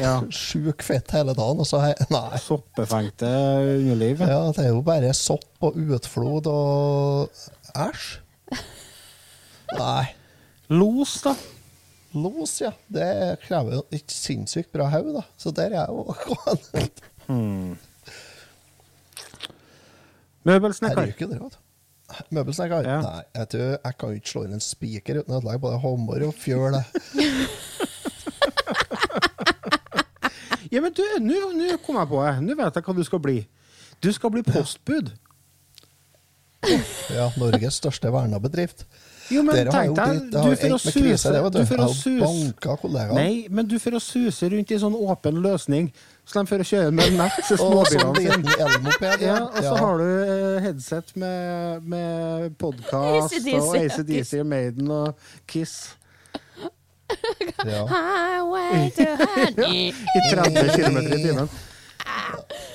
ja. Sjuk fett hele dagen. Og så he- Nei. Soppefengte underliv. Ja, det er jo bare sopp og utflod og Æsj. Nei. Los, da. Los, ja. Det krever jo et sinnssykt bra hode, da. Så der er jeg jo Hmm. Jeg Møbelsnekker. Møbelsnekker? Ja. Nei, jeg, tror, jeg kan ikke slå inn en spiker uten å ødelegge både hammer og fjøl. Ja, men du, nå nå kom jeg på det. Nå vet jeg hva du skal bli. Du skal bli postbud. Ja, Norges største verna bedrift. Jo, men Dere tenk deg, du for å suse det, du. for å suse. Nei, men du for å suse rundt i sånn åpen løsning, så de får kjøre med nett til småbilene sine. Ja, og så har du eh, headset med, med podkast og ACDC og Maiden og Kiss ja. Highway to honey. i 30 km i timen.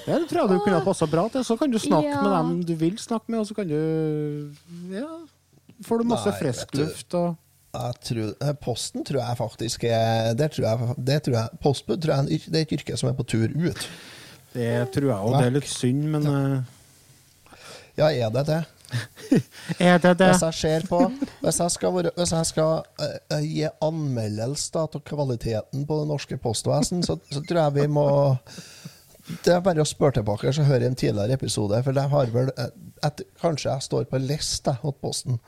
Ja, det tror jeg du kunne ha passa bra til. Så kan du snakke Ja. med dem du vil snakke med, og så kan du Ja, får du masse Nei, frisk luft og Jeg tror, eh, posten tror jeg faktisk er det tror jeg, det tror jeg, Postbud tror jeg er det er et yrke som er på tur ut. Det tror jeg òg. Det er litt synd, men Ja, Ja, er det det? Er det det? Hvis jeg ser på Hvis jeg skal, være, hvis jeg skal uh, gi anmeldelse av kvaliteten på det norske postvesen, så, så tror jeg vi må Det er bare å spørre tilbake så hører jeg en tidligere episode. For de har vel eh, et, Kanskje jeg står på list jeg, hos Posten.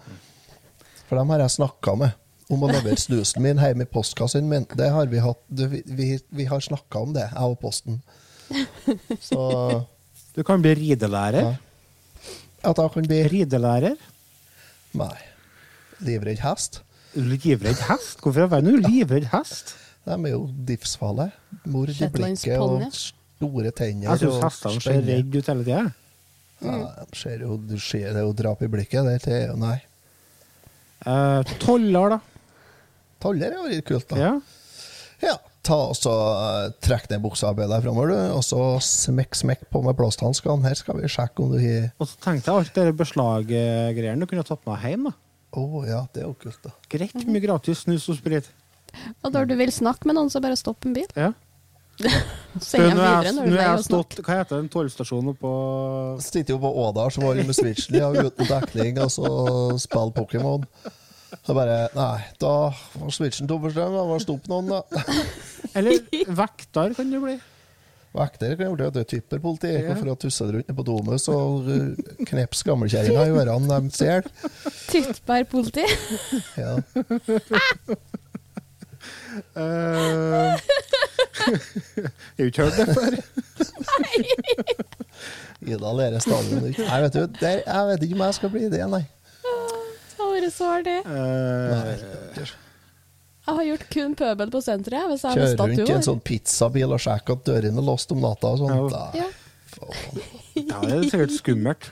For dem har jeg snakka med om å levere snusen min hjemme i postkassen min. Det har vi hatt du, vi, vi, vi har snakka om det, jeg og Posten. Så Du kan bli ridelærer. Ja. at jeg kan bli Ridelærer? Nei. Livredd hest. Livredd hest? Hvorfor er du livredd hest? De er jo livsfarlige. Mord i blikket og. Store tenner. Jeg syns hestene ser redde ut hele tida. Ja, de ser jo, du ser det jo drap i blikket. Det er jo Nei. Eh, toller, da? Toller er jo litt kult, da. Ja. Ja. Ta og så eh, Trekk ned deg framover, du. Og så smekk, smekk på med plasthanskene. Her skal vi sjekke om du har Og så tenkte jeg alt det beslaggreiene du kunne tatt med hjem. da. Å ja, det er jo kult, da. Greit mye gratis snus og sprit. Og når du vil snakke med noen, så bare stopp en bil. Ja. Videre jeg, når du er stått Hva heter den tollstasjonen på Sitter jo på Ådal som var med switchen og uten dekning, og så spiller Pokémon. Så bare Nei, da var switchen tom for strøm. Da var det stopp noen, da. Eller vekter kan det bli. Vekter kan jeg bli. Det er typerpoliti. Ja. For å tusse rundt på Domus og uh, knepse gammelkjerringa i ørene de ser. Tyttbærpoliti. Ja. Uh, jeg har ikke hørt det før. Ida lærer stadig noe. Nei, vet du, der, jeg vet ikke om jeg skal bli det, nei. Det har vært så artig. nei. Jeg har gjort kun pøbel på senteret. jeg, Hvis jeg Kjøre rundt i en sånn pizzabil og sjekke at dørene er låst om natta og sånt. Ja. Ja. faen. Ja, det er sikkert skummelt.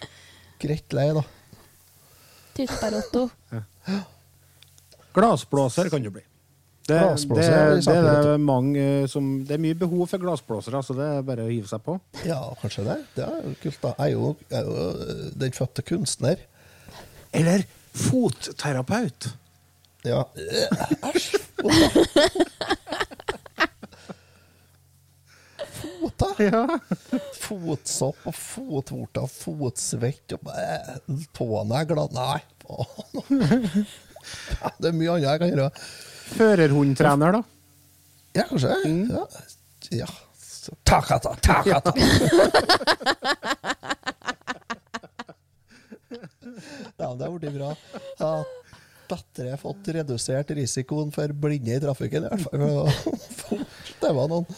Greit lei, da. Tyttbær-Otto. Glassblåser kan det bli. Det, det, det, er er mange eh, som, det er mye behov for glassblåsere, så det er bare å hive seg på. Ja, kanskje det. Det er jo kult, da. Jeg er jo, jeg er jo uh, den fødte kunstner. Eller fotterapeut. Ja. Æsj! Fota? Ja. Fotsopp og fotvorter fotsvett og bæ, tånegler Nei, faen. Det er mye annet jeg kan gjøre. Førerhundtrener, da. Ja, kanskje. Mm. Ja. ja. Så, Takata, takata. blitt bra. Ja, bedre fått redusert risikoen for blinde i trafikken, i hvert fall. Det var noen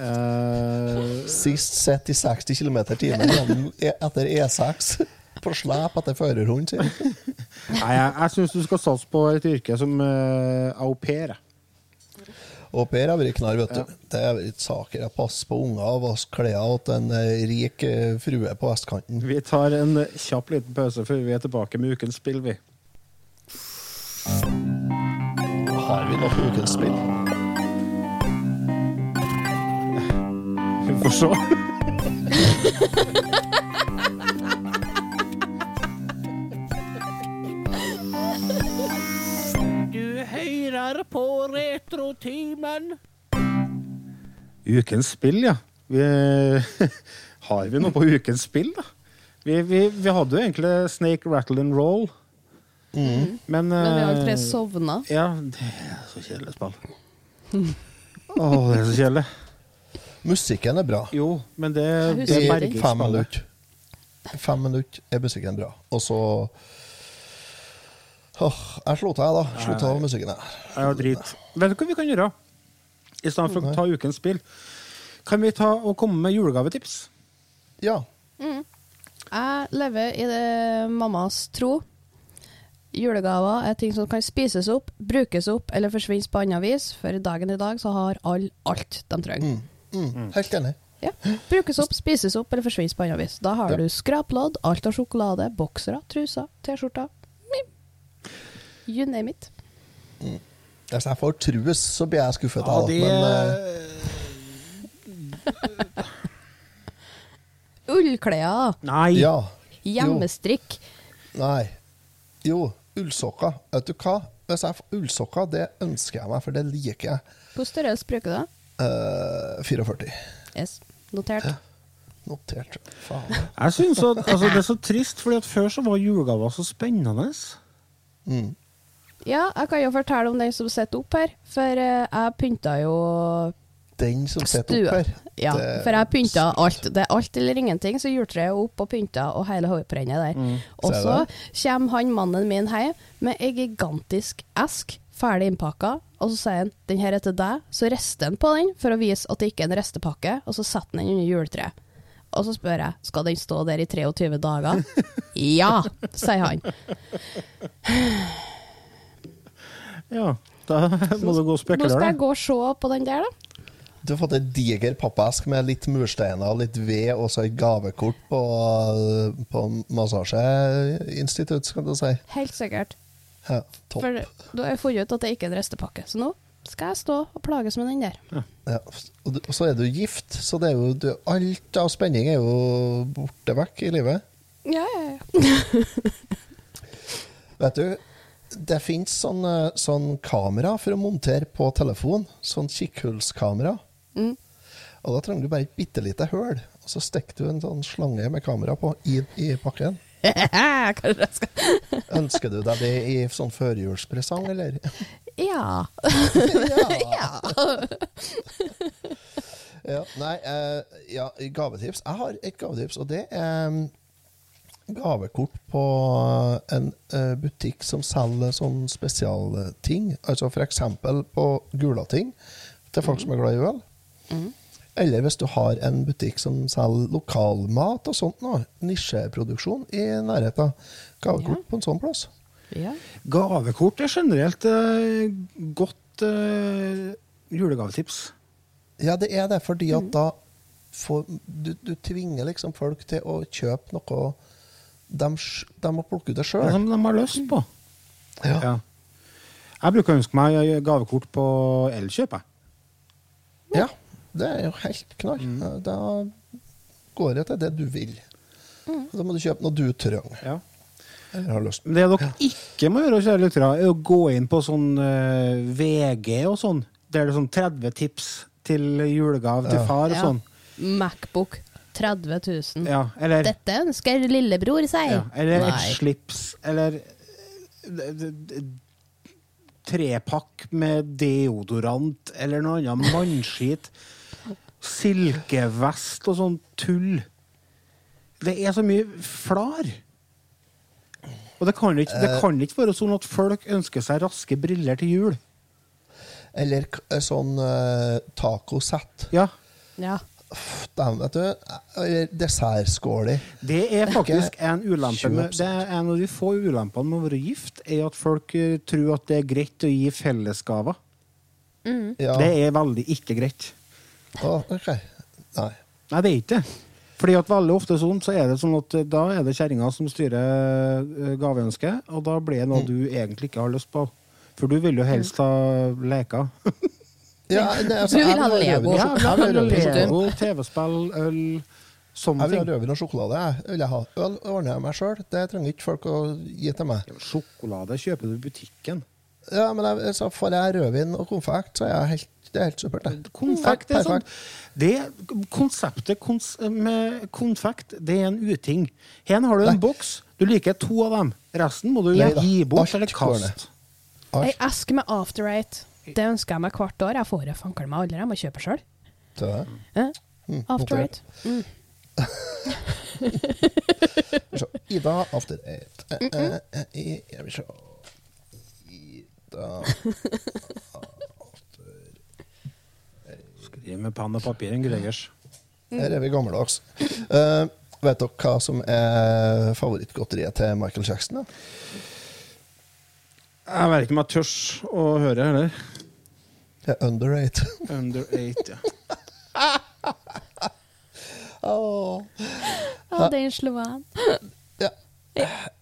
Uh, sist sett i 60 km i timen etter E6 på slep etter førerhund sin. nei, jeg, jeg syns du skal satse på et yrke som uh, au pair. Au pair har vært knarr, vet du. Det har vært saker. Jeg passer på unger og vasker klærne til en eh, rik eh, frue på vestkanten. Vi tar en kjapp liten pause før vi er tilbake med ukens spill, vi. Har vi noe ukens spill? Vi får se. På Retrotimen. Ukens spill, ja. Vi, har vi noe på ukens spill, da? Vi, vi, vi hadde jo egentlig Snake, Rattle and Roll. Men, Men vi har tre eh, sovna. Ja, det er så kjedelig spill. Å, det er så kjedelig. Musikken er bra. Jo, men det, det er minutter. Fem minutter er musikken bra. Og så Åh, Jeg slutta, jeg, da. Slutta til musikken, jeg. har drit. Vet du hva vi kan gjøre? I stedet for å ta ukens spill, kan vi ta og komme med julegavetips? Ja. Jeg lever i det mammas tro. Julegaver er ting som kan spises opp, brukes opp eller forsvinnes på annet vis. For i dagen i dag så har alle alt de trenger. Mm. Helt enig. Ja. Brukes opp, spises opp eller forsvinnes på annet vis. Da har Ja. du skraplodd, alt av sjokolade, boksere, truser, T-skjorter. You name it. Hvis jeg får trues, så blir jeg skuffet. Ja, det Men uh... Ullklær, Nei. ja. hjemmestrikk. Nei. Jo, ullsokker. Vet du hva? Hvis jeg får ullsokker, det ønsker jeg meg, for det liker jeg. Hvor størrelse bruker du da? Eh, 44. Yes. Notert. Notert. Faen. Jeg synes at altså, Det er så trist, fordi at før så var julegaver så spennende. Mm. Ja, jeg kan jo fortelle om den som sitter opp her. For eh, jeg pynta jo Den som sitter opp her. Ja, for jeg pynta alt. Det er alt eller ingenting, så juletreet opp og pynta, og hele hovedbrennet der. Mm. Og så kommer han mannen min hjem med ei gigantisk esk, ferdig innpakka, og så sier han 'den her er til deg', så rister han på den for å vise at det ikke er en restepakke, og så setter han den under juletreet. Og så spør jeg skal den stå der i 23 dager. ja, sier han. Ja, da må du gå og Nå skal jeg gå og se på den der, da. Du har fått en diger pappesk med litt mursteiner, litt ved og så et gavekort på, på massasjeinstitutt, skal du si. Helt sikkert. Ja, topp. For da har jeg funnet ut at det ikke er en restepakke. Så nå skal jeg stå og plages med den der. Ja. Og, du, og så er du gift, så det er jo du, alt av spenning er jo borte vekk i livet. Ja, ja, ja. Vet du, det fins sånn, eh, sånn kamera for å montere på telefon. Sånn kikkhullskamera. Mm. Og da trenger du bare et bitte lite høl, og så stikker du en sånn slange med kamera på i, i pakken. Ønsker du deg det i sånn førjulspresang, eller? Ja. ja. ja. Nei, eh, ja, gavetips. Jeg har et gavetips, og det er mm, gavekort på en eh, butikk som selger sånn spesialting. Altså f.eks. på Gulating, til folk som er glad i øl. Eller hvis du har en butikk som selger lokalmat og sånt noe, nisjeproduksjon i nærheten. Gavekort på en sånn plass. ja. Gavekort er generelt eh, godt eh, julegavetips. Ja, det er det, fordi at da får, du, du tvinger liksom folk til å kjøpe noe de, de må plukke ut det Det sjøl. som de har lyst på. Ja. Ja. Jeg bruker å ønske meg gavekort på Elkjøp. jeg. ja, det er jo helt knall. Da går det til det du vil. Da må du kjøpe noe du trenger, Ja. det dere ikke må gjøre, kjære lyttere, er å gå inn på sånn uh, VG og sånn. Der det er sånn 30 tips til julegave til far og Ja. sånn. Macbook 30 000. Ja, eller, Dette ønsker lillebror seg. ja, eller et slips, eller eh, trepakk med deodorant, eller noe annet mannskit. Silkevest og sånn tull. Det er så mye flar. Og det kan, ikke, det kan ikke være sånn at folk ønsker seg raske briller til jul. Eller eh, sånn uh, tacosett. Ja, Ja. Du. Dessertskåler. Det er faktisk en ulempe med, Det er en av de få ulempene med å være gift, er at folk eh, tror at det er greit å gi fellesgaver. Ja. Det er veldig ikke greit. Å, okay. Nei. Nei, det er ikke det. Fordi at veldig ofte sånn, så er det sånn at eh, da er det kjerringa som styrer eh, gaveønsket, og da blir det noe du egentlig ikke har lyst på. For du vil jo helst ha leker. Ja, det, altså, Du vil ha Lego. Ja, jeg vil ha rødvin og sjokolade. Lego, TV-spill, øl, sånne Jeg vil ha rødvin og sjokolade. Jeg vil jeg ha. Øl ordner jeg meg sjøl. Det trenger ikke folk å gi til meg. Sjokolade kjøper du i butikken. Ja, men jeg, så får jeg rødvin og konfekt, så er jeg helt, det er helt supert. det. Konfekt er sånn det, Konseptet kons, med konfekt, det er en uting. Her har du en Nei. boks. Du liker to av dem. Resten må du Nei gi bort Alt eller kaste. Ei eske med After Eight. Det ønsker jeg meg hvert år. Jeg får det fanker meg aldri. Jeg må kjøpe sjøl. Mm, After. Eight. Så, Ida after eight. Eh, eh, eh, Jeg vil se Ida Skriv med penn og papir en Gregers. Her er vi gammeldags. Uh, vet dere hva som er favorittgodteriet til Michael Jackson? Da? Jeg vet ikke om jeg tør å høre heller. Det er Under Eight. Under eight, ja. Åh. oh, den slo an. Ja.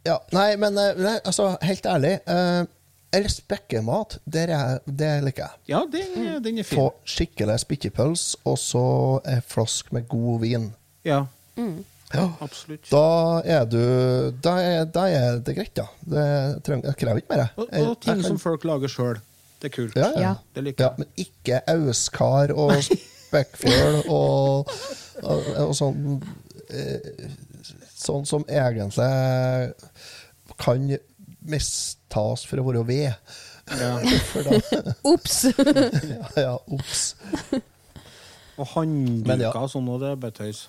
ja. Nei, men eh, nei, altså, helt ærlig eh, Eller spekkemat, det, er, det liker jeg. Ja, den, den er fin. Få skikkelig spikkepøls og så en flask med god vin. Ja, Ja. absolutt. Da er du Da er, da er det greit, ja. Det treng, jeg krever ikke mer. jeg. Og, og ting jeg kan- som folk lager sjøl. Det er kult. ja, ja. Det liker ja. Men ikke auskar og spekkfjøl og, og, og sånn eh, Sånn som egentlig kan mistas for å være ved. Ja. Ops! Ja, ja obs. Og ja. og sånn, og det er bare tøys.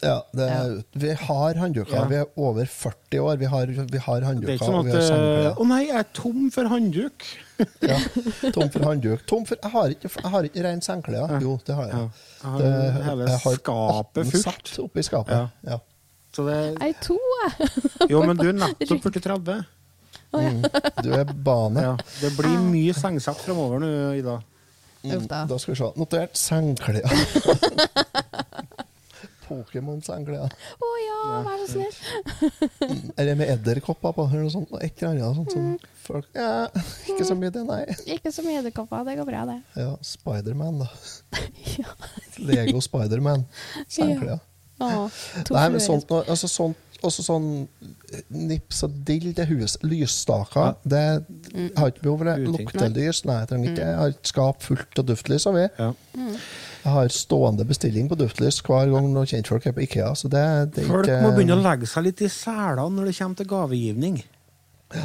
Ja, det, vi har håndduker. Ja. Vi er over 40 år. Vi har, vi har Det er ikke sånn at eh. Å nei, jeg er tom for håndduk. Ja, tom for håndduk. Tom for, jeg har ikke, jeg har ikke rent Ja. Jo, det har jeg. Ja. Jeg har hele jeg har skapet fullt. oppi skapet. Ja. Ja. Så det, Jeg er to, jeg. jo, men du er nettopp 40-30. Mm. Du er bane. Ja. Det blir mye sengsett fremover nå, Ida. Mm, da. Skal vi se. Notert sengeklær. Pokémon-sengeklær. Å ja, vær så snill. Eller med edderkopper på. Eller noe sånt. Et eller annet sånt som Mm. folk Ja, ikke så mye det, nei. Ikke så mye edderkopper. Det går bra, det. Ja, Spiderman, da. Ja. Lego Spiderman. Sengeklær. Å, to Nei, men sånt, altså sånt også sånn nips og dill til hus, lysstaker Det jeg har ikke behov for det. Luktelys, nei, jeg trenger ikke. Jeg har et skap fullt av duftlys. Vi. Ja. Jeg har stående bestilling på duftlys hver gang noen kjentfolk er på Ikea. Så det, det er Folk ikke må begynne å legge seg litt i selene når det kommer til gavegivning.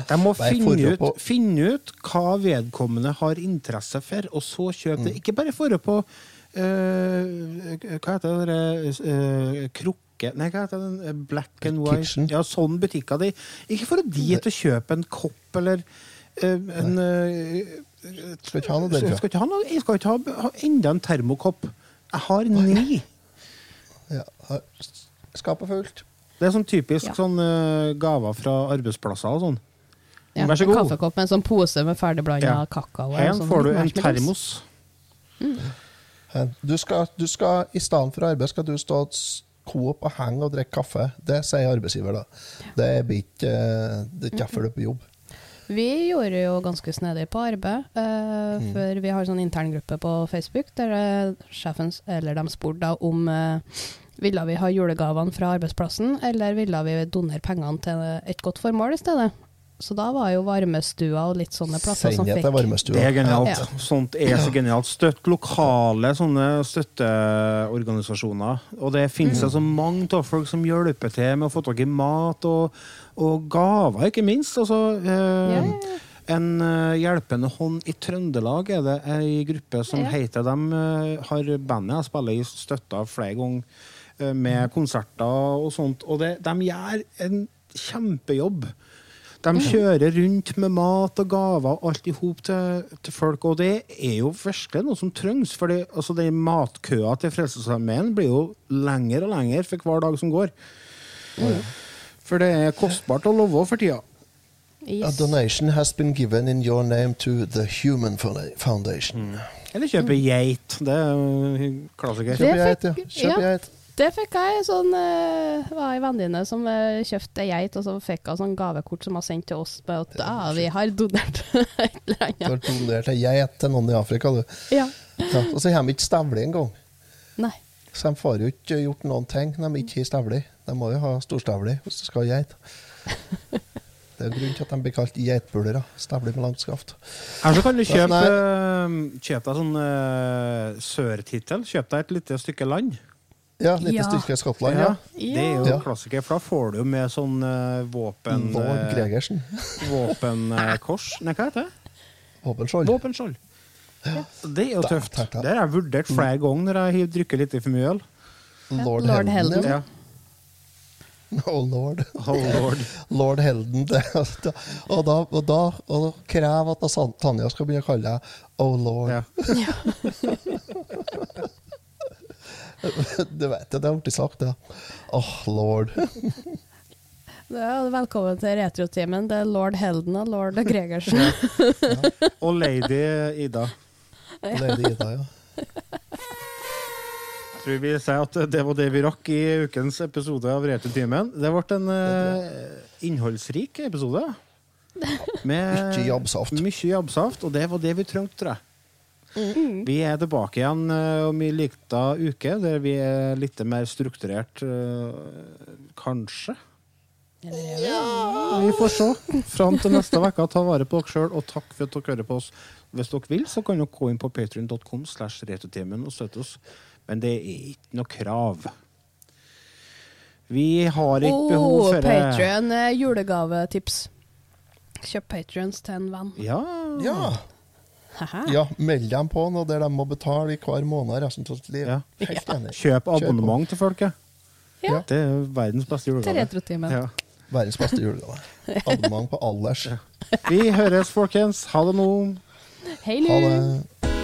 De må finne ut, finne ut hva vedkommende har interesse for, og så kjøpe Mm. det. Ikke bare forrige på uh, Hva heter det? uh, krukke Nei, hva heter den? Black and white. Kitchen. Ja, sånn butikker. De, ikke for å dit og kjøpe en kopp eller uh, en øh, Skal ikke ha noe derfra. Skal ikke ha noe, jeg skal ikke ha, ha enda en termokopp. Jeg har ni. Ja, har skapet fullt. Det er sånn typisk Ja. sånn uh, gaver fra arbeidsplasser og sånn. Ja, Vær så en god. kaffekopp med en sånn pose med ferdigblanda Ja. kakao. og Her sånn får du en termos. termos. Du skal, du skal, I stedet for arbeid skal du stå og Coop og henge og drikke kaffe. Det sier arbeidsgiver, da. Det blir ikke eh, Det er ikke derfor du er på jobb. Vi gjorde jo ganske snedig på arbeid, uh, Mm. for vi har sånn interngruppe på Facebook der eh, sjefen, eller de spurte om uh, ville vi ha julegavene fra arbeidsplassen, eller ville vi donere pengene til et godt formål i stedet. Så da var jo varmestua og litt sånne plasser som Send fikk varmestua. Det er genialt. Ja. Sånt er så genialt. Støtt lokale sånne støtteorganisasjoner. Og det finnes Mm. altså mange av folk som hjelper til med å få tak i mat og, og gaver, ikke minst. Altså, eh, ja. En eh, hjelpende hånd i Trøndelag er det ei gruppe som yeah. heter De eh, har bandet jeg spiller i støtta flere ganger eh, med konserter og sånt. Og det, de gjør en kjempejobb. De kjører rundt med mat og gaver og alt i hop til, til folk, og det er jo virkelig noe som trengs. For det, altså, den matkøa til Frelsesarmeen blir jo lengre og lengre for hver dag som går. For det er kostbart å love for tida. A donation has been given in your name to The Human Foundation. Foundation. Eller kjøpe geit. Det er klassiker. Kjøpe geit, ja. fikk- Kjøp ja. geit. Det fikk jeg. Sånn, eh, var ei venninne som uh, kjøpte ei geit, og så fikk hun sånn gavekort som hun sendte til oss med at ja, vi har donert et eller annet. Du har donert ei geit til noen i Afrika, du. Ja. Ja. Og så har de ikke stevle engang. Så de får jo ikke gjort noen ting når de ikke har stevle. De må jo ha storstevle hvis du skal ha geit. Det er en grunnen til at de blir kalt geitbulere. Stevle med langt skaft. Her så kan du kjøpe, eh, kjøpe deg sånn uh, sørtittel. Kjøp deg et lite stykke land. Ja, lite Ja. styrke i Skottland, Ja, ja. Det er jo Ja. klassiker, for da får du med sånn uh, våpen... Lord eh, Gregersen. Våpenkors Nei, hva heter det? Våpenskjold. Våpenskjold. Det er jo Da, tøft. Det har jeg vurdert flere ganger når jeg drikker litt for mye øl. Lord, Lord Helden. Helden. Ja. Ja. Oh lord. Oh lord. Lord Helden. Det, og da, og da og da krever at Tanja skal begynne å kalle deg Oh lord. Ja. Du vet at det har blitt sagt, det. Oh lord. Velkommen til Retrotimen. Det er lord Helden og lord Gregersen. Og lady Ida. Lady Ida, ja. Jeg tror vi sier at det var det vi rakk i ukens episode av Returtimen. Det ble en uh, innholdsrik episode. Med Mye jobbsaft, og det var det vi trengte, tror jeg. Vi er tilbake igjen eh, om en liten uke, der vi er litt mer strukturert, kanskje. kanskje. Vi får se. Fram til neste uke, ta vare på dere sjøl, og takk for at dere hører på oss. Hvis dere vil, så kan dere gå inn på patrion.com slash og støtte oss. Men det er ikke noe krav. Vi har ikke behov for det. Patrion julegavetips. Kjøp Patrions til en venn. Ja. Ja. Ja, meld dem på noe der de må betale i hver måned resten av sitt liv. Ja. Helt enig. Kjøp abonnement til folket. Ja. Det er verdens beste Til julegave. Retrotimen. Ja. Verdens beste julegave. Abonnement på Allers. Vi høres, folkens. Ha det nå. Hei Ha nu! det.